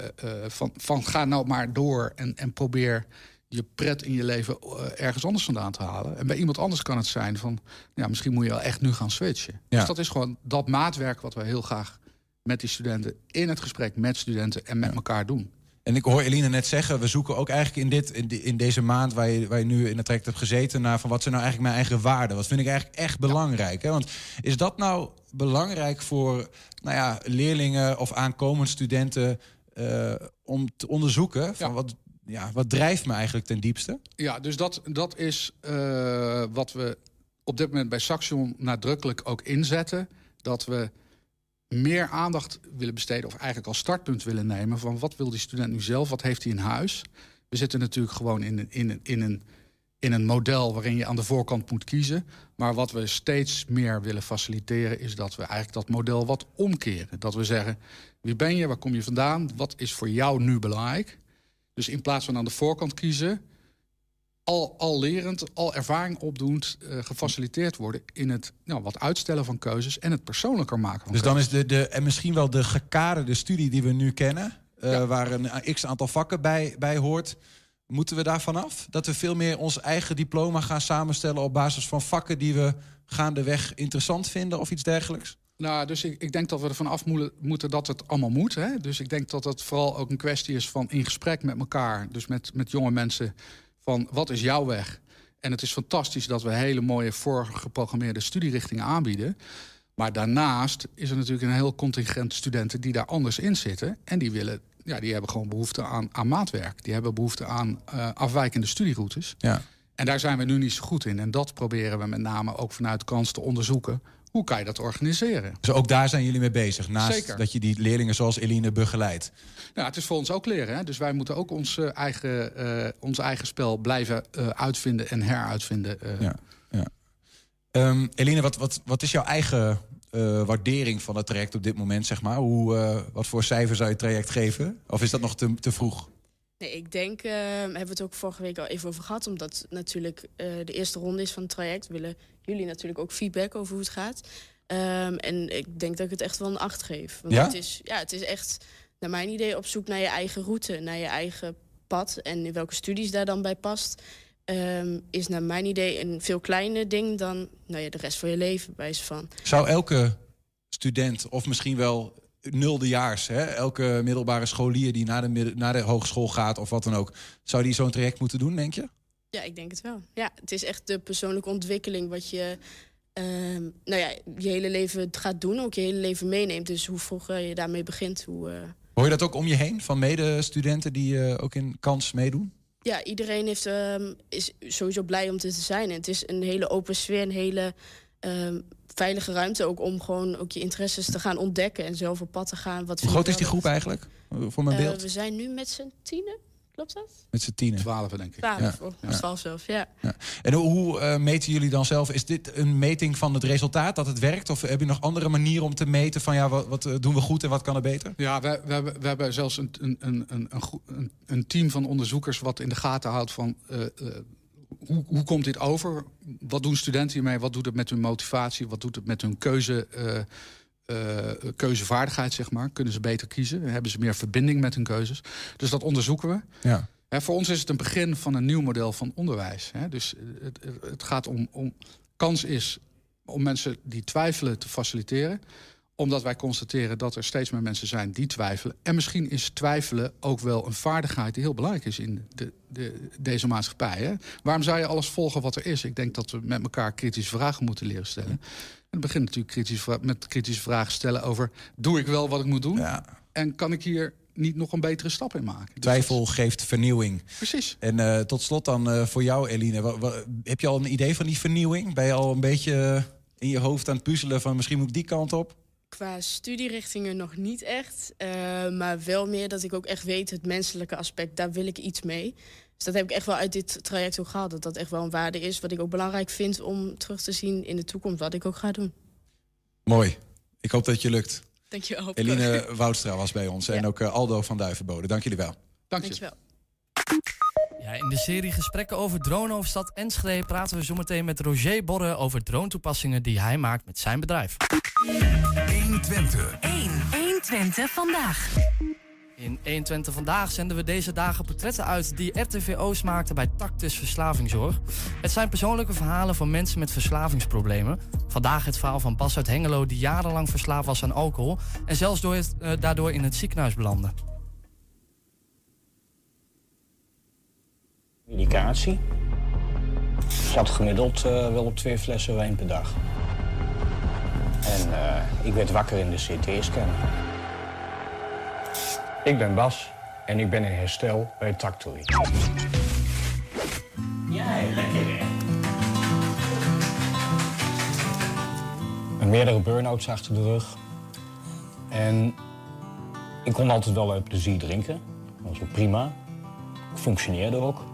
van, van ga nou maar door en, en probeer je pret in je leven uh, ergens anders vandaan te halen. En bij iemand anders kan het zijn van, ja, misschien moet je wel echt nu gaan switchen. Ja. Dus dat is gewoon dat maatwerk wat we heel graag met die studenten in het gesprek met studenten en met ja. elkaar doen. En ik hoor Eline net zeggen, we zoeken ook eigenlijk in, dit, in, in deze maand waar je, waar je nu in het traject hebt gezeten... naar van wat zijn nou eigenlijk mijn eigen waarden? Wat vind ik eigenlijk echt belangrijk? Hè? Want is dat nou belangrijk voor nou ja, leerlingen of aankomend studenten... Uh, om te onderzoeken van ja. wat, ja, wat drijft me eigenlijk ten diepste? Ja, dus dat, dat is uh, wat we op dit moment bij Saxion nadrukkelijk ook inzetten. Dat we meer aandacht willen besteden... of eigenlijk als startpunt willen nemen... van wat wil die student nu zelf, wat heeft hij in huis? We zitten natuurlijk gewoon in, in, in, een, in een model... waarin je aan de voorkant moet kiezen. Maar wat we steeds meer willen faciliteren... is dat we eigenlijk dat model wat omkeren. Dat we zeggen, wie ben je, waar kom je vandaan... wat is voor jou nu belangrijk? Dus in plaats van aan de voorkant kiezen... al, al lerend, al ervaring opdoend, eh, gefaciliteerd worden in het nou, wat uitstellen van keuzes en het persoonlijker maken van Dus dan is de, de, en misschien wel de gekaderde studie die we nu kennen, eh, waar een x aantal vakken bij, bij hoort. Moeten we daarvan af? Dat we veel meer ons eigen diploma gaan samenstellen op basis van vakken die we gaandeweg interessant vinden of iets dergelijks? Nou, dus ik, ik denk dat we ervan af moe- moeten dat het allemaal moet. Hè? Dus ik denk dat het vooral ook een kwestie is van in gesprek met elkaar, dus met, met jonge mensen, van wat is jouw weg? En het is fantastisch dat we hele mooie voorgeprogrammeerde studierichtingen aanbieden. Maar daarnaast is er natuurlijk een heel contingent studenten die daar anders in zitten. En die, willen, ja, die hebben gewoon behoefte aan, aan maatwerk. Die hebben behoefte aan eh, afwijkende studieroutes. Ja. En daar zijn we nu niet zo goed in. En dat proberen we met name ook vanuit kans te onderzoeken. Hoe kan je dat organiseren? Dus ook daar zijn jullie mee bezig. Naast Zeker. dat je die leerlingen zoals Eline begeleidt. Nou, het is voor ons ook leren. Hè? Dus wij moeten ook ons, eh, eigen, eh, ons eigen spel blijven eh, uitvinden en heruitvinden. Ja, ja. Ehm, Eline, wat, wat, wat is jouw eigen waardering van het traject op dit moment? Zeg maar? Hoe, wat voor cijfer zou je het traject geven? Of is dat nog te, te vroeg? Nee, ik denk, eh, hebben we het ook vorige week al even over gehad, omdat het natuurlijk eh, de eerste ronde is van het traject. Willen jullie natuurlijk ook feedback over hoe het gaat. Ehm, en ik denk dat ik het echt wel een acht geef. Want Ja? Het, is, ja, het is echt, naar mijn idee, op zoek naar je eigen route, naar je eigen pad. En in welke studies daar dan bij past, ehm, is naar mijn idee een veel kleiner ding dan nou ja, de rest van je leven, bij van. Zou elke student, of misschien wel nuldejaars, hè, elke middelbare scholier die naar de, naar de hogeschool gaat of wat dan ook, zou die zo'n traject moeten doen, denk je? Ja, ik denk het wel. Ja, het is echt de persoonlijke ontwikkeling wat je ehm, nou ja, je hele leven gaat doen, ook je hele leven meeneemt. Dus hoe vroeger je daarmee begint, hoe... eh, Hoor je dat ook om je heen van medestudenten die eh, ook in kans meedoen? ja, iedereen heeft, ehm, is sowieso blij om dit te zijn. En het is een hele open sfeer, een hele ehm, veilige ruimte ook om gewoon ook je interesses te gaan ontdekken en zelf op pad te gaan. Wat Hoe groot is die groep eigenlijk? Eh, Voor mijn Eh, beeld. we zijn nu met z'n tienen, klopt dat? Met z'n tienen. Twaalf, denk ik. Twaalf, Ja. of twaalf zelfs, ja. Ja. En hoe, hoe eh, meten jullie dan zelf? Is dit een meting van het resultaat dat het werkt? Of heb je nog andere manieren om te meten van ja, wat, wat doen we goed en wat kan er beter? Ja, we, we, hebben, we hebben zelfs een, een, een, een, een, goe- een, een team van onderzoekers wat in de gaten houdt van eh, eh, hoe, hoe komt dit over? Wat doen studenten hiermee? Wat doet het met hun motivatie? Wat doet het met hun keuze, eh, eh, keuzevaardigheid, zeg maar? Kunnen ze beter kiezen? Hebben ze meer verbinding met hun keuzes? Dus dat onderzoeken we. Ja. Hè, voor ons is het een begin van een nieuw model van onderwijs. Hè? Dus het, het- het gaat om, om... Kans is om mensen die twijfelen te faciliteren omdat wij constateren dat er steeds meer mensen zijn die twijfelen. En misschien is twijfelen ook wel een vaardigheid die heel belangrijk is in de, de, deze maatschappij. Hè? Waarom zou je alles volgen wat er is? Ik denk dat we met elkaar kritische vragen moeten leren stellen. En het begint natuurlijk kritisch, met kritische vragen stellen over... doe ik wel wat ik moet doen? En kan ik hier niet nog een betere stap in maken? Dus Twijfel geeft vernieuwing. Precies. En eh, tot slot dan eh, voor jou, Eline. Heb je al een idee van die vernieuwing? Ben je al een beetje eh, in je hoofd aan het puzzelen van misschien moet ik die kant op? Qua studierichtingen nog niet echt. eh, maar wel meer dat ik ook echt weet, het menselijke aspect, daar wil ik iets mee. Dus dat heb ik echt wel uit dit traject ook gehaald. Dat dat echt wel een waarde is wat ik ook belangrijk vind om terug te zien in de toekomst. Wat ik ook ga doen. Mooi. Ik hoop dat het je lukt. Dankjewel. Eline Woudstra was bij ons. En ook eh, Aldo van Duivenbode. Dank jullie wel. Dank je. Dankjewel. Ja, in de serie Gesprekken over Dronehoofdstad Enschede praten we zometeen met Roger Borre over drone-toepassingen die hij maakt met zijn bedrijf. 120. 1. 120 vandaag. In 120 vandaag zenden we deze dagen portretten uit die RTVO's maakten bij Tactus Verslavingszorg. Het zijn persoonlijke verhalen van mensen met verslavingsproblemen. Vandaag het verhaal van Bas uit Hengelo die jarenlang verslaafd was aan alcohol en zelfs door het, eh, daardoor in het ziekenhuis belandde. Medicatie. Ik zat gemiddeld eh, wel op twee flessen wijn per dag. En eh, ik werd wakker in de CT-scan. Ik ben Bas en ik ben in herstel bij Tactory. Ja, lekker hè? Meerdere burn-outs achter de rug. En ik kon altijd wel uit plezier drinken. Dat was ook prima. Ik functioneerde ook.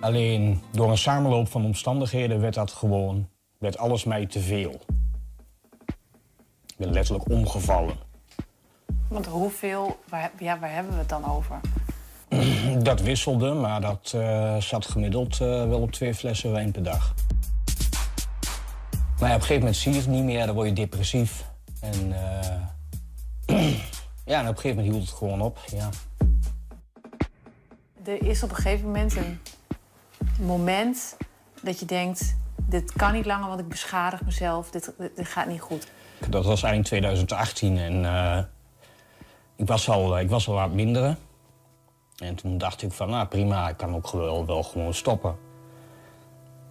Alleen door een samenloop van omstandigheden werd dat gewoon, werd alles mij te veel. Ik ben letterlijk omgevallen. Want hoeveel, waar, ja, waar hebben we het dan over? dat wisselde, maar dat eh, zat gemiddeld eh, wel op twee flessen wijn per dag. Maar ja, op een gegeven moment zie je het niet meer, dan word je depressief. En eh, ja, en op een gegeven moment hield het gewoon op. Ja. Er is op een gegeven moment een moment dat je denkt... dit kan niet langer, want ik beschadig mezelf. Dit, dit, gaat niet goed. Dat was eind 2018 en eh, ik, was al, ik was al wat minder. En toen dacht ik van, nou prima, ik kan ook wel, wel gewoon stoppen.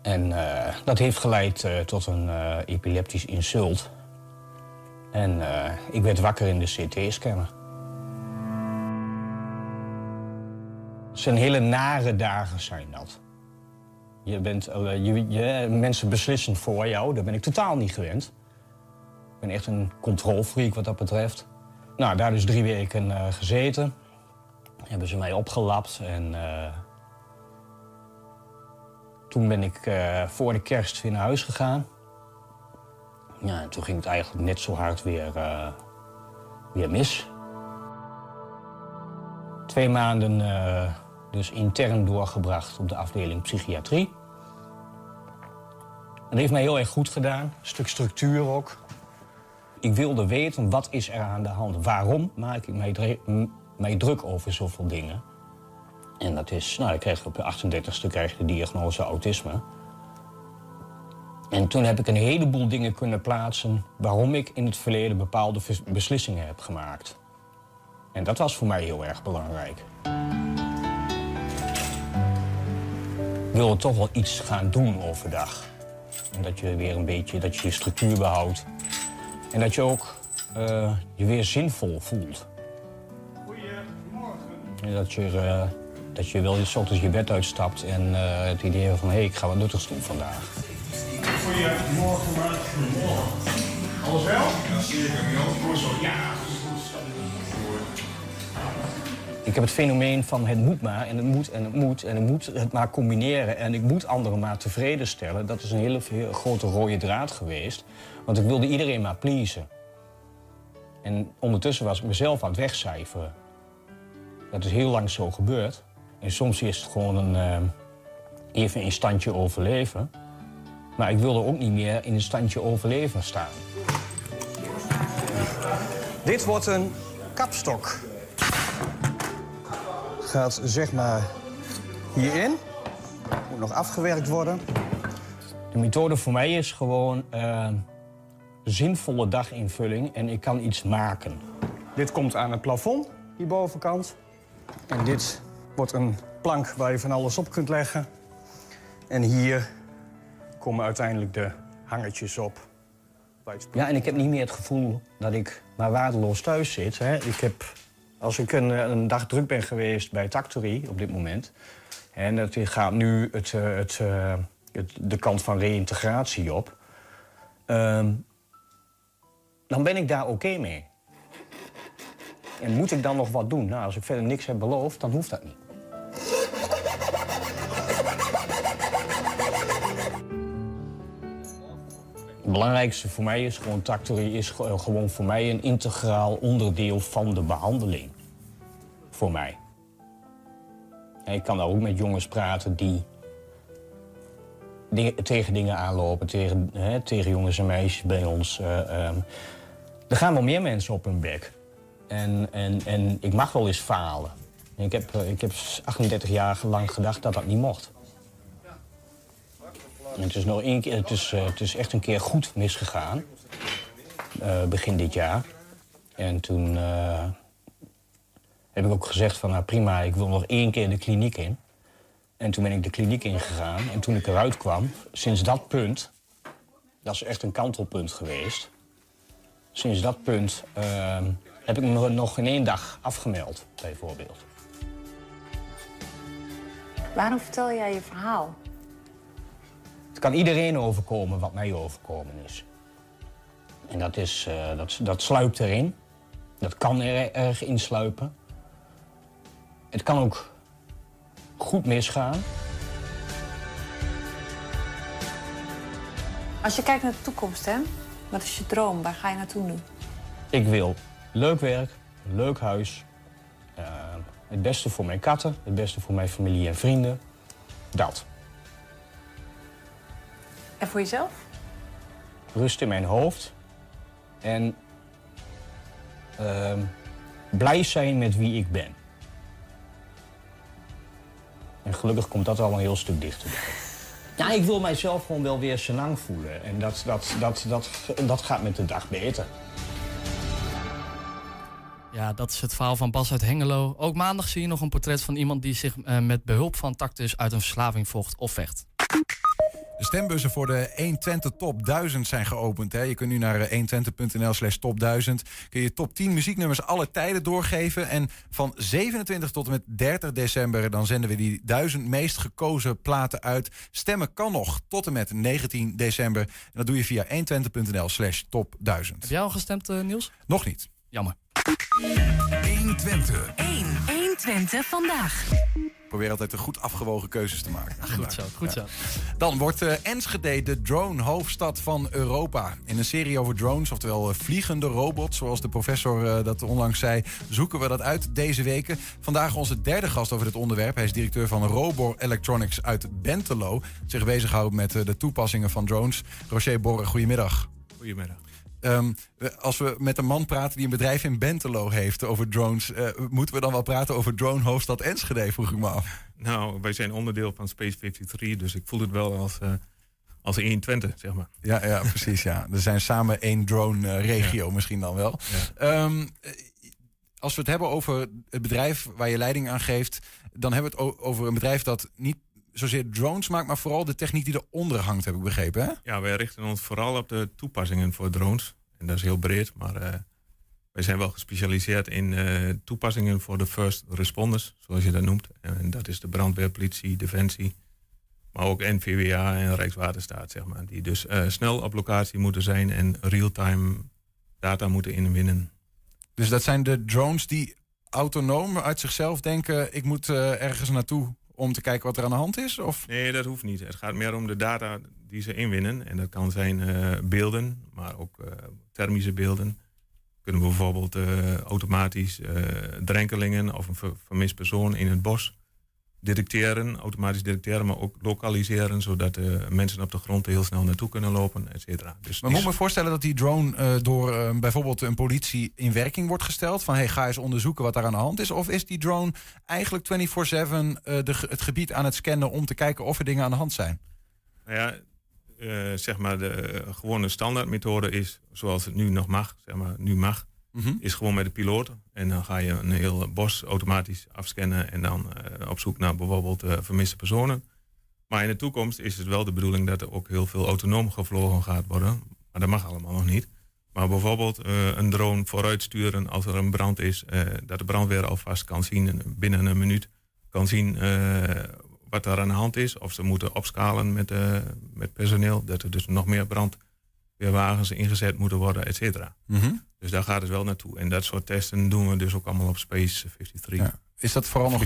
En eh, dat heeft geleid eh, tot een eh, epileptisch insult. En eh, ik werd wakker in de CT-scanner. Het zijn hele nare dagen, zijn dat. Je bent, eh, je, mensen beslissen voor jou, daar ben ik totaal niet gewend. Ik ben echt een controlfreak wat dat betreft. Nou, daar dus drie weken eh, gezeten. Hebben ze mij opgelapt en... eh, toen ben ik voor de kerst weer naar huis gegaan. Ja, en toen ging het eigenlijk net zo hard weer, weer mis. Twee maanden dus intern doorgebracht op de afdeling psychiatrie. Dat heeft mij heel erg goed gedaan. Een stuk structuur ook. Ik wilde weten, wat is er aan de hand? Waarom maak ik mij, druk over zoveel dingen? En dat is, nou, ik kreeg op je 38ste krijg de diagnose autisme. En toen heb ik een heleboel dingen kunnen plaatsen waarom ik in het verleden bepaalde beslissingen heb gemaakt. En dat was voor mij heel erg belangrijk. Wilde toch wel iets gaan doen overdag. En dat je weer een beetje, dat je je structuur behoudt. En dat je ook eh, je weer zinvol voelt. En dat je, eh, dat je wel eens ochtends je bed uitstapt en eh, het idee hebt van hé, hey, ik ga wat nuttigs doen vandaag. Goedemorgen, maar goedemorgen. Alles wel? Ja, zeker. Ja. Ik heb het fenomeen van het moet maar en het moet en het moet en het moet het maar combineren en ik moet anderen maar tevreden stellen. Dat is een hele, grote rode draad geweest, want ik wilde iedereen maar pleasen. En ondertussen was ik mezelf aan het wegcijferen. Dat is heel lang zo gebeurd. En soms is het gewoon een, eh, even een standje overleven. Maar ik wilde ook niet meer in een standje overleven staan. Dit wordt een kapstok. Gaat zeg maar hierin. Moet nog afgewerkt worden. De methode voor mij is gewoon eh, zinvolle daginvulling en ik kan iets maken. Dit komt aan het plafond, die bovenkant. En dit wordt een plank waar je van alles op kunt leggen. En hier komen uiteindelijk de hangertjes op. Ja, en ik heb niet meer het gevoel dat ik maar waardeloos thuis zit. Hè. Ik heb, als ik een, een dag druk ben geweest bij Tactory op dit moment... en dat gaat nu het, eh, het, eh, het, de kant van reïntegratie op... ehm, dan ben ik daar oké mee. En moet ik dan nog wat doen? Nou, als ik verder niks heb beloofd, dan hoeft dat niet. Het belangrijkste voor mij is gewoon, Tactory is ge- gewoon voor mij een integraal onderdeel van de behandeling. Voor mij. En ik kan ook met jongens praten die tegen dingen aanlopen, tegen, hè, tegen jongens en meisjes bij ons. eh, ehm. er gaan wel meer mensen op hun bek. En, en, en ik mag wel eens falen. En Ik heb, eh, ik heb 38 jaar lang gedacht dat dat niet mocht. Het is, nog één keer, het, is, eh, het is echt een keer goed misgegaan. eh, begin dit jaar. En toen eh, heb ik ook gezegd van nou prima, ik wil nog één keer de kliniek in. En toen ben ik de kliniek ingegaan. En toen ik eruit kwam, sinds dat punt... dat is echt een kantelpunt geweest. Sinds dat punt eh, heb ik me nog in één dag afgemeld, bijvoorbeeld. Waarom vertel jij je verhaal? Het kan iedereen overkomen wat mij overkomen is. En dat, is, eh, dat, dat sluipt erin. Dat kan er erg insluipen. Het kan ook goed misgaan. Als je kijkt naar de toekomst, hè? Wat is je droom? Waar ga je naartoe nu? Ik wil leuk werk, een leuk huis, eh, Het beste voor mijn katten, het beste voor mijn familie en vrienden. Dat. En voor jezelf? Rust in mijn hoofd. En ehm, blij zijn met wie ik ben. En gelukkig komt dat al een heel stuk dichterbij. Ja, ik wil mijzelf gewoon wel weer senang voelen. En dat, dat, dat, dat, dat gaat met de dag beter. Ja, dat is het verhaal van Bas uit Hengelo. Ook maandag zie je nog een portret van iemand die zich eh, met behulp van tactus uit een verslaving vocht of vecht. De stembussen voor de 120 Top 1000 zijn geopend. Hè. Je kunt nu naar eh, 120.nl slash top 1000. Kun je top 10 muzieknummers alle tijden doorgeven. En van 27 tot en met 30 december... dan zenden we die 1000 meest gekozen platen uit. Stemmen kan nog tot en met 19 december. En dat doe je via 120.nl slash top 1000. Heb jij al gestemd, eh, Niels? Nog niet. Jammer. 120. 1. 120 vandaag. Probeer altijd de goed afgewogen keuzes te maken. Goed zo, goed zo. Dan wordt eh, Enschede de drone-hoofdstad van Europa. In een serie over drones, oftewel eh, vliegende robots, zoals de professor eh, dat onlangs zei, zoeken we dat uit deze weken. Vandaag onze derde gast over dit onderwerp. Hij is directeur van Robor Electronics uit Bentelo. Zich bezighoudt met de toepassingen van drones. Roger Borre, goedemiddag. Goedemiddag. Ehm, als we met een man praten die een bedrijf in Bentelo heeft over drones, eh, moeten we dan wel praten over drone hoofdstad Enschede, vroeg ik me af. Nou, wij zijn onderdeel van Space 53, dus ik voel het wel als, eh als 120, zeg maar. Ja, ja, precies. Ja. Er zijn samen één drone-regio misschien dan wel. Ehm, eh, als we het hebben over het bedrijf waar je leiding aan geeft, dan hebben we het over een bedrijf dat niet zozeer drones maakt, maar vooral de techniek die eronder hangt, heb ik begrepen. Hè? Ja, wij richten ons vooral op de toepassingen voor drones. En dat is heel breed, maar eh, wij zijn wel gespecialiseerd in eh, toepassingen voor de first responders, zoals je dat noemt. En dat is de brandweer, politie, defensie, maar ook NVWA en Rijkswaterstaat, zeg maar. Die dus eh, snel op locatie moeten zijn en real-time data moeten inwinnen. Dus dat zijn de drones die autonoom uit zichzelf denken: ik moet ergens naartoe om te kijken wat er aan de hand is? Of? Nee, dat hoeft niet. Het gaat meer om de data die ze inwinnen. En dat kan zijn eh, beelden, maar ook eh, thermische beelden. Kunnen we bijvoorbeeld eh, automatisch drenkelingen of een ver- vermist persoon in het bos detecteren, automatisch detecteren, maar ook lokaliseren, zodat eh, mensen op de grond er heel snel naartoe kunnen lopen, et cetera. Dus Maar moet ik me voorstellen dat die drone eh, door eh, bijvoorbeeld een politie in werking wordt gesteld? Van hey, ga eens onderzoeken wat daar aan de hand is. Of is die drone eigenlijk 24-7 eh, de ge- het gebied aan het scannen om te kijken of er dingen aan de hand zijn? Nou ja, zeg maar de gewone standaardmethode is, zoals het nu nog mag, zeg maar nu mag, Mhm. is gewoon met de piloot. En dan ga je een heel bos automatisch afscannen en dan eh, op zoek naar bijvoorbeeld eh, vermiste personen. Maar in de toekomst is het wel de bedoeling dat er ook heel veel autonoom gevlogen gaat worden. Maar dat mag allemaal nog niet. Maar bijvoorbeeld eh, een drone vooruitsturen als er een brand is, dat de brandweer alvast kan zien binnen een minuut, kan zien wat er aan de hand is. Of ze moeten opschalen met, met personeel, dat er dus nog meer brandweerwagens ingezet moeten worden, et cetera. Mhm. Dus daar gaat het wel naartoe. En dat soort testen doen we dus ook allemaal op Space 53. Ja. Is dat vooral nog,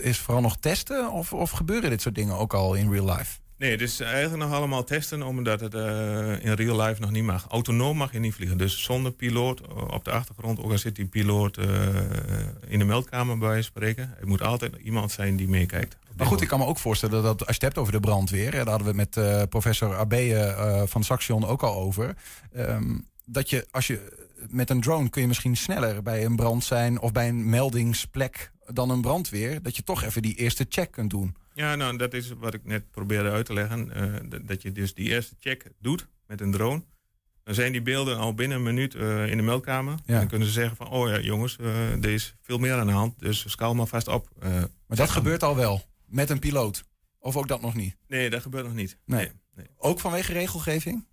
is vooral nog testen of, of gebeuren dit soort dingen ook al in real life? Nee, het is eigenlijk nog allemaal testen, omdat het eh, in real life nog niet mag. Autonoom mag je niet vliegen. Dus zonder piloot eh, op de achtergrond, ook al zit die piloot eh, in de meldkamer bij spreken. Het moet altijd iemand zijn die meekijkt. Maar goed, ik kan me ook voorstellen dat als je het hebt over de brandweer, daar hadden we met professor eh, van Saxion ook al over. ehm, dat je als je met een drone kun je misschien sneller bij een brand zijn of bij een meldingsplek dan een brandweer. Dat je toch even die eerste check kunt doen. Ja, nou, dat is wat ik net probeerde uit te leggen. eh, dat- je dus die eerste check doet met een drone. Dan zijn die beelden al binnen een minuut eh, in de meldkamer. Ja. En dan kunnen ze zeggen van, oh ja, jongens, eh, er is veel meer aan de hand. Dus schaal maar vast op. Maar dat gebeurt al wel met een piloot. Of ook dat nog niet? Nee, dat gebeurt nog niet. Nee. nee. Ook vanwege regelgeving?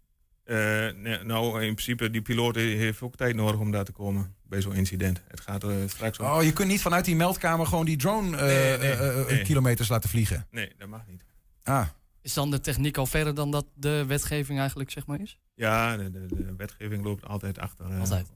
Eh, nou, in principe, die piloot heeft ook tijd nodig om daar te komen bij zo'n incident. Het gaat er straks om. Oh, je kunt niet vanuit die meldkamer gewoon die drone eh, Nee, nee, eh, eh, nee. kilometers laten vliegen. Nee, dat mag niet. Ah, Is dan de techniek al verder dan dat de wetgeving eigenlijk zeg maar is? Ja, de, de, de wetgeving loopt altijd achter. eh, Altijd.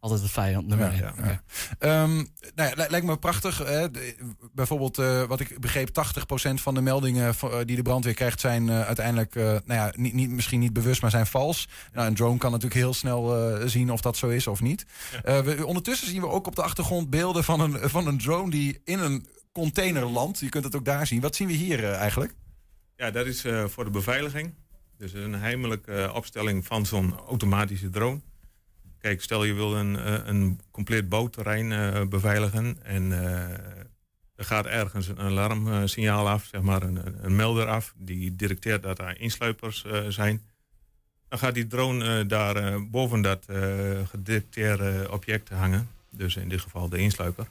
Altijd het vijand nummer Ja. Ehm, nou lijkt me prachtig. Hè? De- bijvoorbeeld, eh, wat ik begreep, 80% van de meldingen eh, die de brandweer krijgt zijn eh, uiteindelijk, eh, nou ja, niet, niet, misschien niet bewust, maar zijn vals. Nou, een drone kan natuurlijk heel snel eh, zien of dat zo is of niet. Eh, we, ondertussen zien we ook op de achtergrond beelden van een, van een drone die in een container landt. Je kunt het ook daar zien. Wat zien we hier eh, eigenlijk? Ja, dat is eh, voor de beveiliging. Dus een heimelijke eh, opstelling van zo'n automatische drone. Kijk, stel je wil een, eh, een compleet bootterrein eh, beveiligen en er gaat ergens een alarmsignaal af, zeg maar een, een, melder af, die detecteert dat er insluipers zijn. Dan gaat die drone daar boven dat gedetecteerde object hangen, dus in dit geval de insluiper.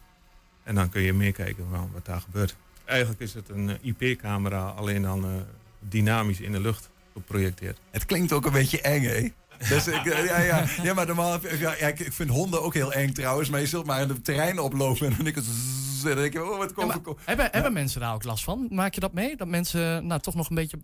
En dan kun je meekijken van wat daar gebeurt. Eigenlijk is het een eh, IP-camera, alleen dan eh, dynamisch in de lucht geprojecteerd. Het klinkt ook een beetje eng, hè? Dus ik, eh, ja, ja, ja, maar normaal, heb je- ja, ja, ik, ik vind honden ook heel eng trouwens. Maar je zult maar in het terrein oplopen en dan denk ik, zzz, en dan denk je, oh, wat komt er? Hebben, hebben mensen daar ook last van? Maak je dat mee? Dat mensen nou, toch nog een beetje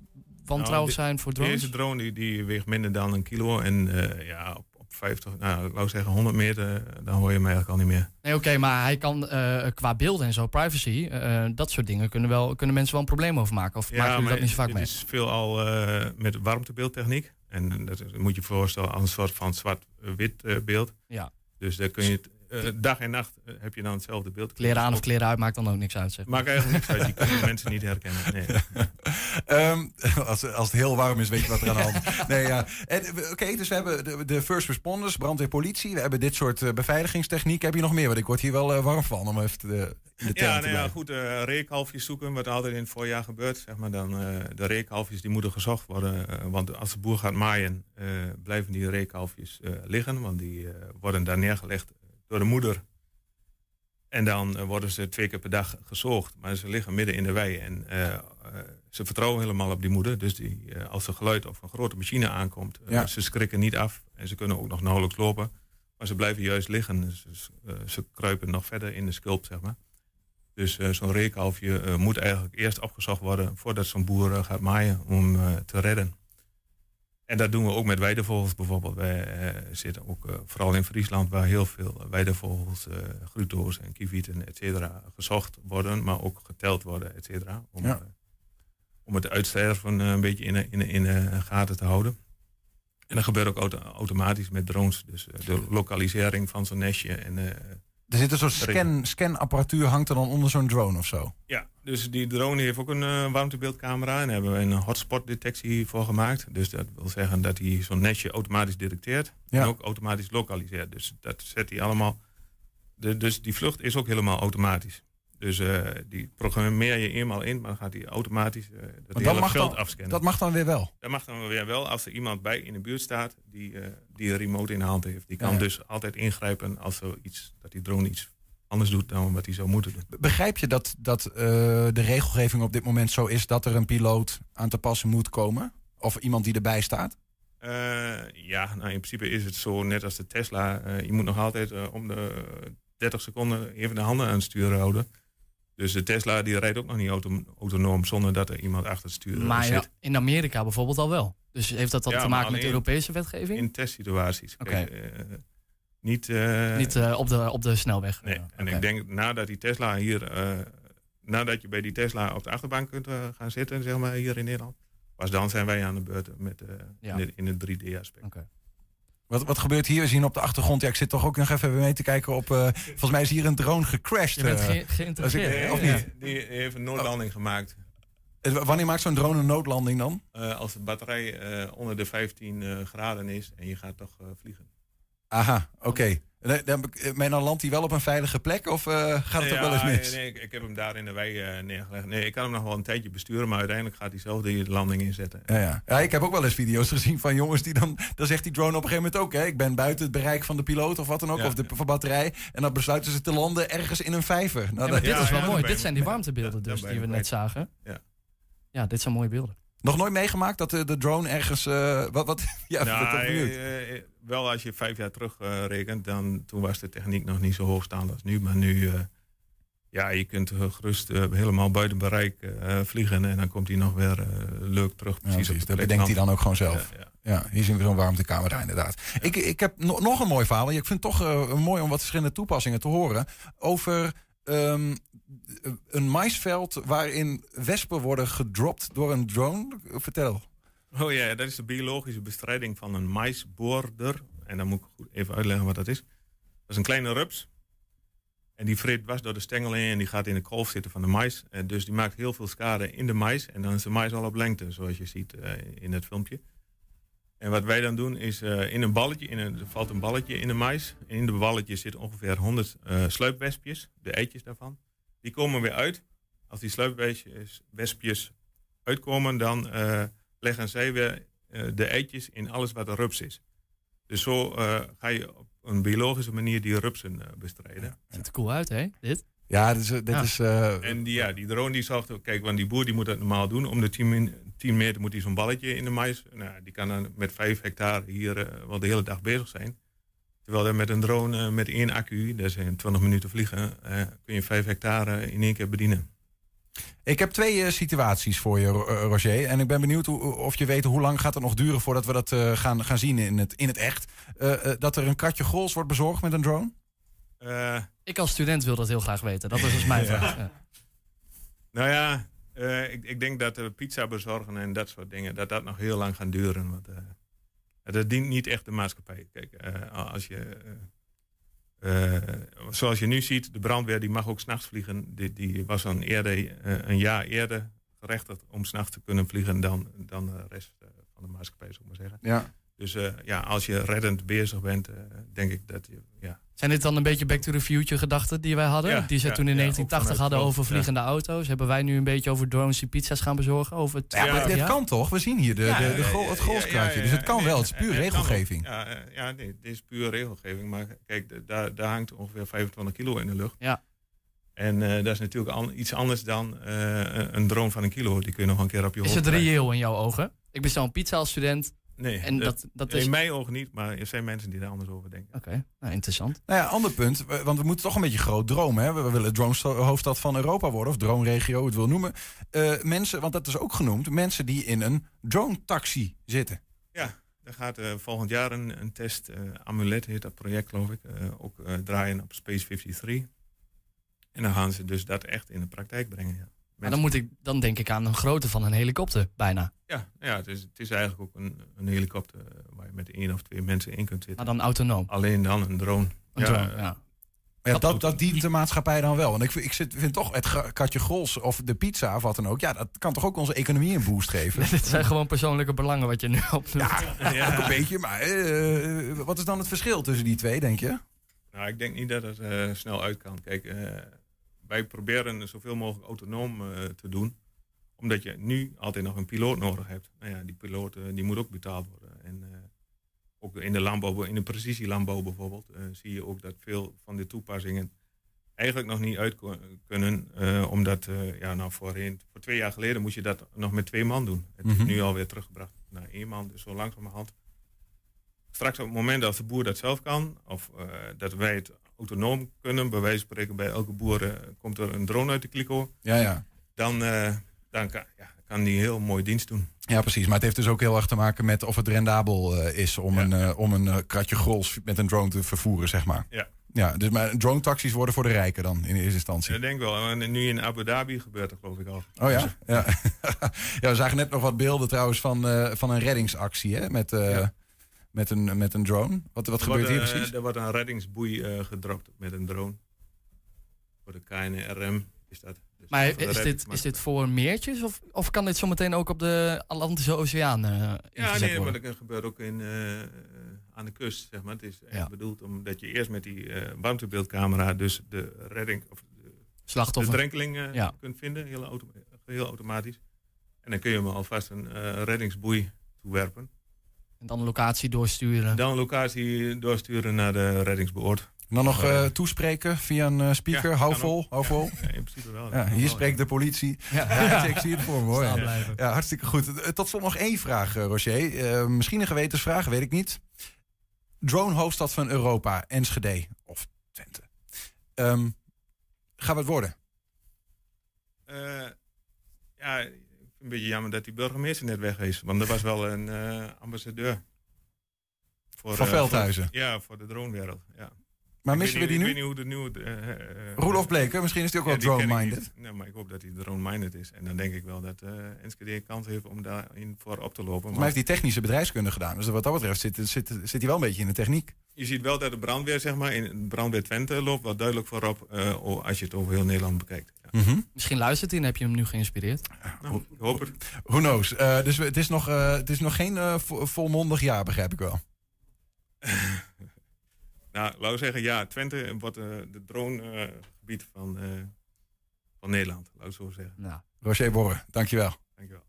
wantrouwig Nou, zijn voor drones? Deze drone die, die weegt minder dan een kilo. En eh, ja, op 50, nou, ik wou zeggen 100 meter, eh, dan hoor je hem eigenlijk al niet meer. Nee, oké, maar hij kan eh, qua beelden en zo, privacy, eh, dat soort dingen kunnen, wel, kunnen mensen wel een probleem over maken. Of maken jullie dat niet zo vaak mee? is veelal eh met warmtebeeldtechniek. En dat moet je voorstellen als een soort van zwart-wit beeld. Ja. Dus daar kun je het, eh, dag en nacht eh, heb je dan hetzelfde beeld. Kleren aan of kleren uit maakt dan ook niks uit. Zeg. Maakt eigenlijk niks uit, die kunnen mensen niet herkennen. Nee. Ehm, als, als het heel warm is, weet je wat er aan de hand is. Nee, ja. Eh, Oké, dus we hebben de, de first responders, brandweer, politie. We hebben dit soort beveiligingstechniek. Heb je nog meer? Want ik word hier wel warm van om even de term Ja, nou ja, goed, eh reekhalfjes zoeken, wat altijd in het voorjaar gebeurt. Zeg maar dan, eh, de reekhalfjes die moeten gezocht worden. want als de boer gaat maaien, eh, blijven die reekhalfjes eh, liggen. Want die eh, worden daar neergelegd door de moeder. En dan eh, worden ze twee keer per dag gezoogd. Maar ze liggen midden in de wei. En eh, eh, ze vertrouwen helemaal op die moeder. Dus die, als er geluid of een grote machine aankomt, Ja. ze schrikken niet af. En ze kunnen ook nog nauwelijks lopen. Maar ze blijven juist liggen. Ze kruipen nog verder in de skulp, zeg maar. Dus zo'n reekhalfje eh, moet eigenlijk eerst opgezocht worden voordat zo'n boer gaat maaien om te redden. En dat doen we ook met weidevogels bijvoorbeeld. Wij eh, zitten ook eh, vooral in Friesland waar heel veel weidevogels, eh gruto's en kievieten, et cetera, gezocht worden, maar ook geteld worden, et cetera. Om, Ja. om het uitsterven een beetje in de, in, in gaten te houden. En dat gebeurt ook auto- automatisch met drones. Dus de lokalisering van zo'n nestje en Er zit een soort scan, scanapparatuur hangt er dan onder zo'n drone of zo. Ja, dus die drone heeft ook een eh, warmtebeeldcamera. En daar hebben we een hotspot detectie voor gemaakt. Dus dat wil zeggen dat hij zo'n nestje automatisch detecteert. Ja. En ook automatisch lokaliseert. Dus dat zet hij allemaal. De, dus die vlucht is ook helemaal automatisch. Dus eh, die programmeer je eenmaal in, maar dan gaat hij automatisch eh dat hele mag, veld dan, afscannen. dat mag dan weer wel. Dat mag dan weer wel als er iemand bij in de buurt staat die, eh, die een remote in de hand heeft. Die kan Ja, ja. dus altijd ingrijpen als er iets, dat die drone iets anders doet dan wat hij zou moeten doen. Begrijp je dat, dat de regelgeving op dit moment zo is dat er een piloot aan te passen moet komen? Of iemand die erbij staat? Ja, nou in principe is het zo net als de Tesla. je moet nog altijd om de 30 seconden even de handen aan het stuur houden. Dus de Tesla die rijdt ook nog niet auto- autonoom zonder dat er iemand achter het stuur eh, Maar ja, zit. in Amerika bijvoorbeeld al wel. Dus heeft dat dan Ja, te maar maken met Europese wetgeving? In testsituaties. Oké. Kijk, eh, niet eh, Niet eh, op, de, op de snelweg. Nee, en ik denk nadat die Tesla hier, nadat je bij die Tesla op de achterbank kunt gaan zitten, zeg maar hier in Nederland, pas dan zijn wij aan de beurt met, Ja. in, het, in het 3D-aspect. Wat, wat gebeurt hier? We zien op de achtergrond. Ja, ik zit toch ook nog even mee te kijken op. eh, volgens mij is hier een drone gecrashed. Je bent eh. ge- geïnteresseerd. Ik- of niet? Die heeft een noodlanding gemaakt. Eh, Wanneer maakt zo'n drone een noodlanding dan? Eh, als de batterij eh, onder de 15 eh, graden is en je gaat toch eh, vliegen. Aha, oké. Dan- eh, Maar dan landt hij wel op een veilige plek of eh, gaat het ook wel eens mis? Nee, ik, ik heb hem daar in de wei eh, neergelegd. Nee, ik kan hem nog wel een tijdje besturen, maar uiteindelijk gaat hij zelf de landing inzetten. Ja, ja. ja, ik heb ook wel eens video's gezien van jongens die dan... Dan zegt die drone op een gegeven moment ook... Hè, ik ben buiten het bereik van de piloot of wat dan ook, Ja. of de van batterij. En dan besluiten ze te landen ergens in een vijver. Nou, Ja, maar dat- dit is wel ja, mooi. Dit zijn die warmtebeelden dus die we net zagen. Ja. Ja, dit zijn mooie beelden. Nog nooit meegemaakt dat de, de drone ergens... eh, wat, wat, ja, Nou, eh, eh, wel als je vijf jaar terug eh, rekent, dan toen was de techniek nog niet zo hoogstaand als nu. Maar nu, eh, Ja, je kunt eh, gerust eh, helemaal buiten bereik eh, vliegen en dan komt hij nog weer eh, leuk terug. Ja, Precies de Dat bedenkt hij dan ook gewoon zelf. Ja, Ja, ja. hier zien we zo'n warmtekamer daar inderdaad. Ik, ik heb no- nog een mooi verhaal. Ik vind het toch eh, mooi om wat verschillende toepassingen te horen. Over ehm, een maisveld waarin wespen worden gedropt door een drone. Vertel. Oh ja, dat is de biologische bestrijding van een maisboorder. En dan moet ik goed even uitleggen wat dat is. Dat is een kleine rups. En die vreet dwars door de stengel in en die gaat in de kolf zitten van de mais. En dus die maakt heel veel schade in de mais. En dan is de mais al op lengte, zoals je ziet eh, in het filmpje. En wat wij dan doen is eh, in een balletje, in een, er valt een balletje in de mais. En in de balletje zitten ongeveer 100 eh sluipwespjes, de eitjes daarvan. Die komen weer uit. Als die sluipwespjes wespjes uitkomen, dan eh, leggen zij weer eh, de eitjes in alles wat een rups is. Dus zo eh, ga je op een biologische manier die rupsen eh, bestrijden. Ziet er cool uit, hè? Dit? Ja, dit is, dit Ja. is eh, En die, ja, die drone die zorgt ook, kijk, want die boer die moet dat normaal doen. Om de 10, min- 10 meter moet hij zo'n balletje in de mais. Nou, die kan dan met 5 hectare hier eh, wel de hele dag bezig zijn. Terwijl er met een drone eh, met één accu, dat is in 20 minuten vliegen, eh, kun je 5 hectare in één keer bedienen. Ik heb twee eh, situaties voor je, Ro- Roger. En ik ben benieuwd hoe, of je weet hoe lang gaat het nog duren voordat we dat eh, gaan, gaan zien in het, in het echt. Dat er een kratje grols wordt bezorgd met een drone? Eh, Ik als student wil dat heel graag weten. Dat is dus mijn Ja. vraag. Ja. Nou ja, eh, ik, ik denk dat de pizza bezorgen en dat soort dingen, dat dat nog heel lang gaat duren. Want eh, dat dient niet echt de maatschappij. Kijk, eh, als je, eh, eh, zoals je nu ziet, de brandweer die mag ook s'nachts vliegen. Die, die was al eerder, een jaar eerder gerechtigd om s'nachts te kunnen vliegen dan, dan de rest van de maatschappij, zou maar zeggen. Ja. Dus eh, ja, als je reddend bezig bent, eh, denk ik dat je, ja, Zijn dit dan een beetje Back to the Future gedachten die wij hadden? Ja, die ze ja, toen in ja, ook 1980 vanuit hadden over ja. vliegende auto's. Hebben wij nu een beetje over drones die pizza's gaan bezorgen? Over Ja, maar dit kan toch? We zien hier de, de, het golfkratje. Dus het kan wel. Het is puur het regelgeving. Ja, eh, ja nee, dit is puur regelgeving. Maar kijk, daar, daar hangt ongeveer 25 kilo in de lucht. Ja. En eh, dat is natuurlijk an- iets anders dan eh, een drone van een kilo. Die kun je nog een keer op je Is hoofd het krijgen. reëel in jouw ogen? Ik bestel een pizza als student. Nee, En dat, dat is... in mijn ogen niet, maar er zijn mensen die daar anders over denken. Oké, nou, interessant. Nou ja, ander punt. Want we moeten toch een beetje groot dromen. Hè? We willen drone-hoofdstad van Europa worden. Of drone-regio, hoe het wil noemen. Eh, mensen, want dat is ook genoemd. Mensen die in een drone-taxi zitten. Ja, er gaat eh, volgend jaar een, een test, eh, Amulet heet dat project geloof ik, eh, ook eh, draaien op Space 53. En dan gaan ze dus dat echt in de praktijk brengen. Ja. Maar dan, moet ik, dan denk ik aan een grootte van een helikopter, bijna. Ja, ja het, is, het is eigenlijk ook een, een helikopter eh, waar je met één of twee mensen in kunt zitten. Maar dan autonoom. Alleen dan een drone. Een drone, ja. Ja, dat, dat dient de maatschappij dan wel. Want ik, vind- ik zit, vind toch het katje grols of de pizza of wat dan ook. Ja, dat kan toch ook onze economie een boost geven. Dit zijn gewoon persoonlijke belangen wat je nu opnoemt. Ja, ook een beetje. Maar eh, wat is dan het verschil tussen die twee, denk je? Nou, ik denk niet dat het eh, snel uit kan. Kijk, eh, wij proberen zoveel mogelijk autonoom eh, te doen. Omdat je nu altijd nog een piloot nodig hebt. Nou ja, die piloot eh, die moet ook betaald worden. En eh, ook in de landbouw, in de precisielandbouw bijvoorbeeld, zie je ook dat veel van de toepassingen eigenlijk nog niet uit kunnen. omdat, ja, nou voorheen, voor twee jaar geleden moest je dat nog met twee man doen. Het Mhm. is nu alweer teruggebracht naar één man. Dus zo langzamerhand straks op het moment dat de boer dat zelf kan, of dat wij het autonoom kunnen, bij wijze van spreken bij elke boer eh, komt er een drone uit de kliko, Ja, ja. dan, eh, dan kan, ja, kan die heel mooi dienst doen. Ja, precies. Maar het heeft dus ook heel erg te maken met of het rendabel eh, is om een, om een kratje grols met een drone te vervoeren, zeg maar. Ja. Ja, dus maar drone-taxis worden voor de rijken dan in eerste instantie. Ik denk wel. En nu in Abu Dhabi gebeurt dat geloof ik al. Oh ja? Ja. ja, we zagen net nog wat beelden trouwens van, van een reddingsactie hè? Met, eh, met, een, met een drone. Wat, wat gebeurt wordt, hier eh, precies? Er wordt een reddingsboei eh, gedropt met een drone. Voor de KNRM is dat. Dus Maar is dit, is dit voor meertjes of, of kan dit zometeen ook op de Atlantische Oceaan eh Ja, nee, maar dat gebeurt ook in, eh, aan de kust, zeg maar. Het is echt Ja. bedoeld omdat je eerst met die eh warmtebeeldcamera dus de redding of de, Slachtoffer. de drenkeling eh, Ja. kunt vinden, heel, auto, heel automatisch. En dan kun je hem alvast een eh, reddingsboei toewerpen. En dan locatie doorsturen. Dan locatie doorsturen naar de reddingsboord. En dan nog eh, toespreken via een eh, speaker. Ja, hou vol, hou vol. Ja, in principe wel. Ja, hier spreekt de politie. Ja. Ja, ik zie het voor me hoor. Ja. hartstikke goed. Eh, Tot slot nog één vraag, Roger. Eh, misschien een gewetensvraag, weet ik niet. Drone hoofdstad van Europa, Enschede of Twente. Ehm gaan we het worden? Eh, ja, een beetje jammer dat die burgemeester net weg is. Want er was wel een eh, ambassadeur. Voor, Van eh, Veldhuizen? voor- ja, voor de dronewereld. Ja. Maar Ik missen weet we die nu? Ik weet niet hoe de nieuwe... Roelof Bleker, misschien is die ook wel die drone-minded. Nee, maar ik hoop dat hij drone-minded is. En dan denk ik wel dat eh Enschede kans heeft om daarin voor op te lopen. Volgens mij heeft hij technische bedrijfskunde gedaan. Dus wat dat betreft zit, zit, zit hij wel een beetje in de techniek. Je ziet wel dat de brandweer, zeg maar, in de brandweer Twente loopt wat duidelijk voorop eh, als je het over heel Nederland bekijkt. Ja. Misschien luistert hij en heb je hem nu geïnspireerd. Nou, ik hoop het. Who knows? Eh, dus we- het is, nog, eh, het is nog geen vo- volmondig jaar, begrijp ik wel. Nou, laten we zeggen, ja, Twente wordt eh de dronegebied van, eh, van Nederland, laten we zo zeggen. Nou. Roger Borre, dankjewel. Dankjewel.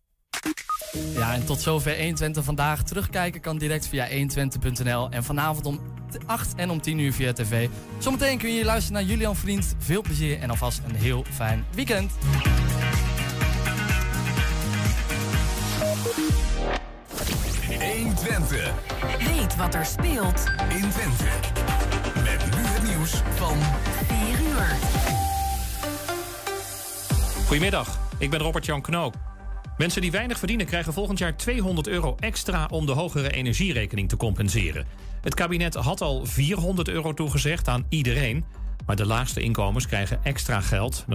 Ja, en tot zover 120 vandaag. Terugkijken kan direct via 120.nl. En vanavond om 8 en om 10 uur via tv. Zometeen kun je luisteren naar Julian Vriend. Veel plezier en alvast een heel fijn weekend. Twente. Weet wat er speelt In Twente. Nieuws van 4 uur. Goedemiddag, ik ben Robert-Jan Knoop. Mensen die weinig verdienen krijgen volgend jaar 200 euro extra om de hogere energierekening te compenseren. Het kabinet had al 400 euro toegezegd aan iedereen, maar de laagste inkomens krijgen extra geld.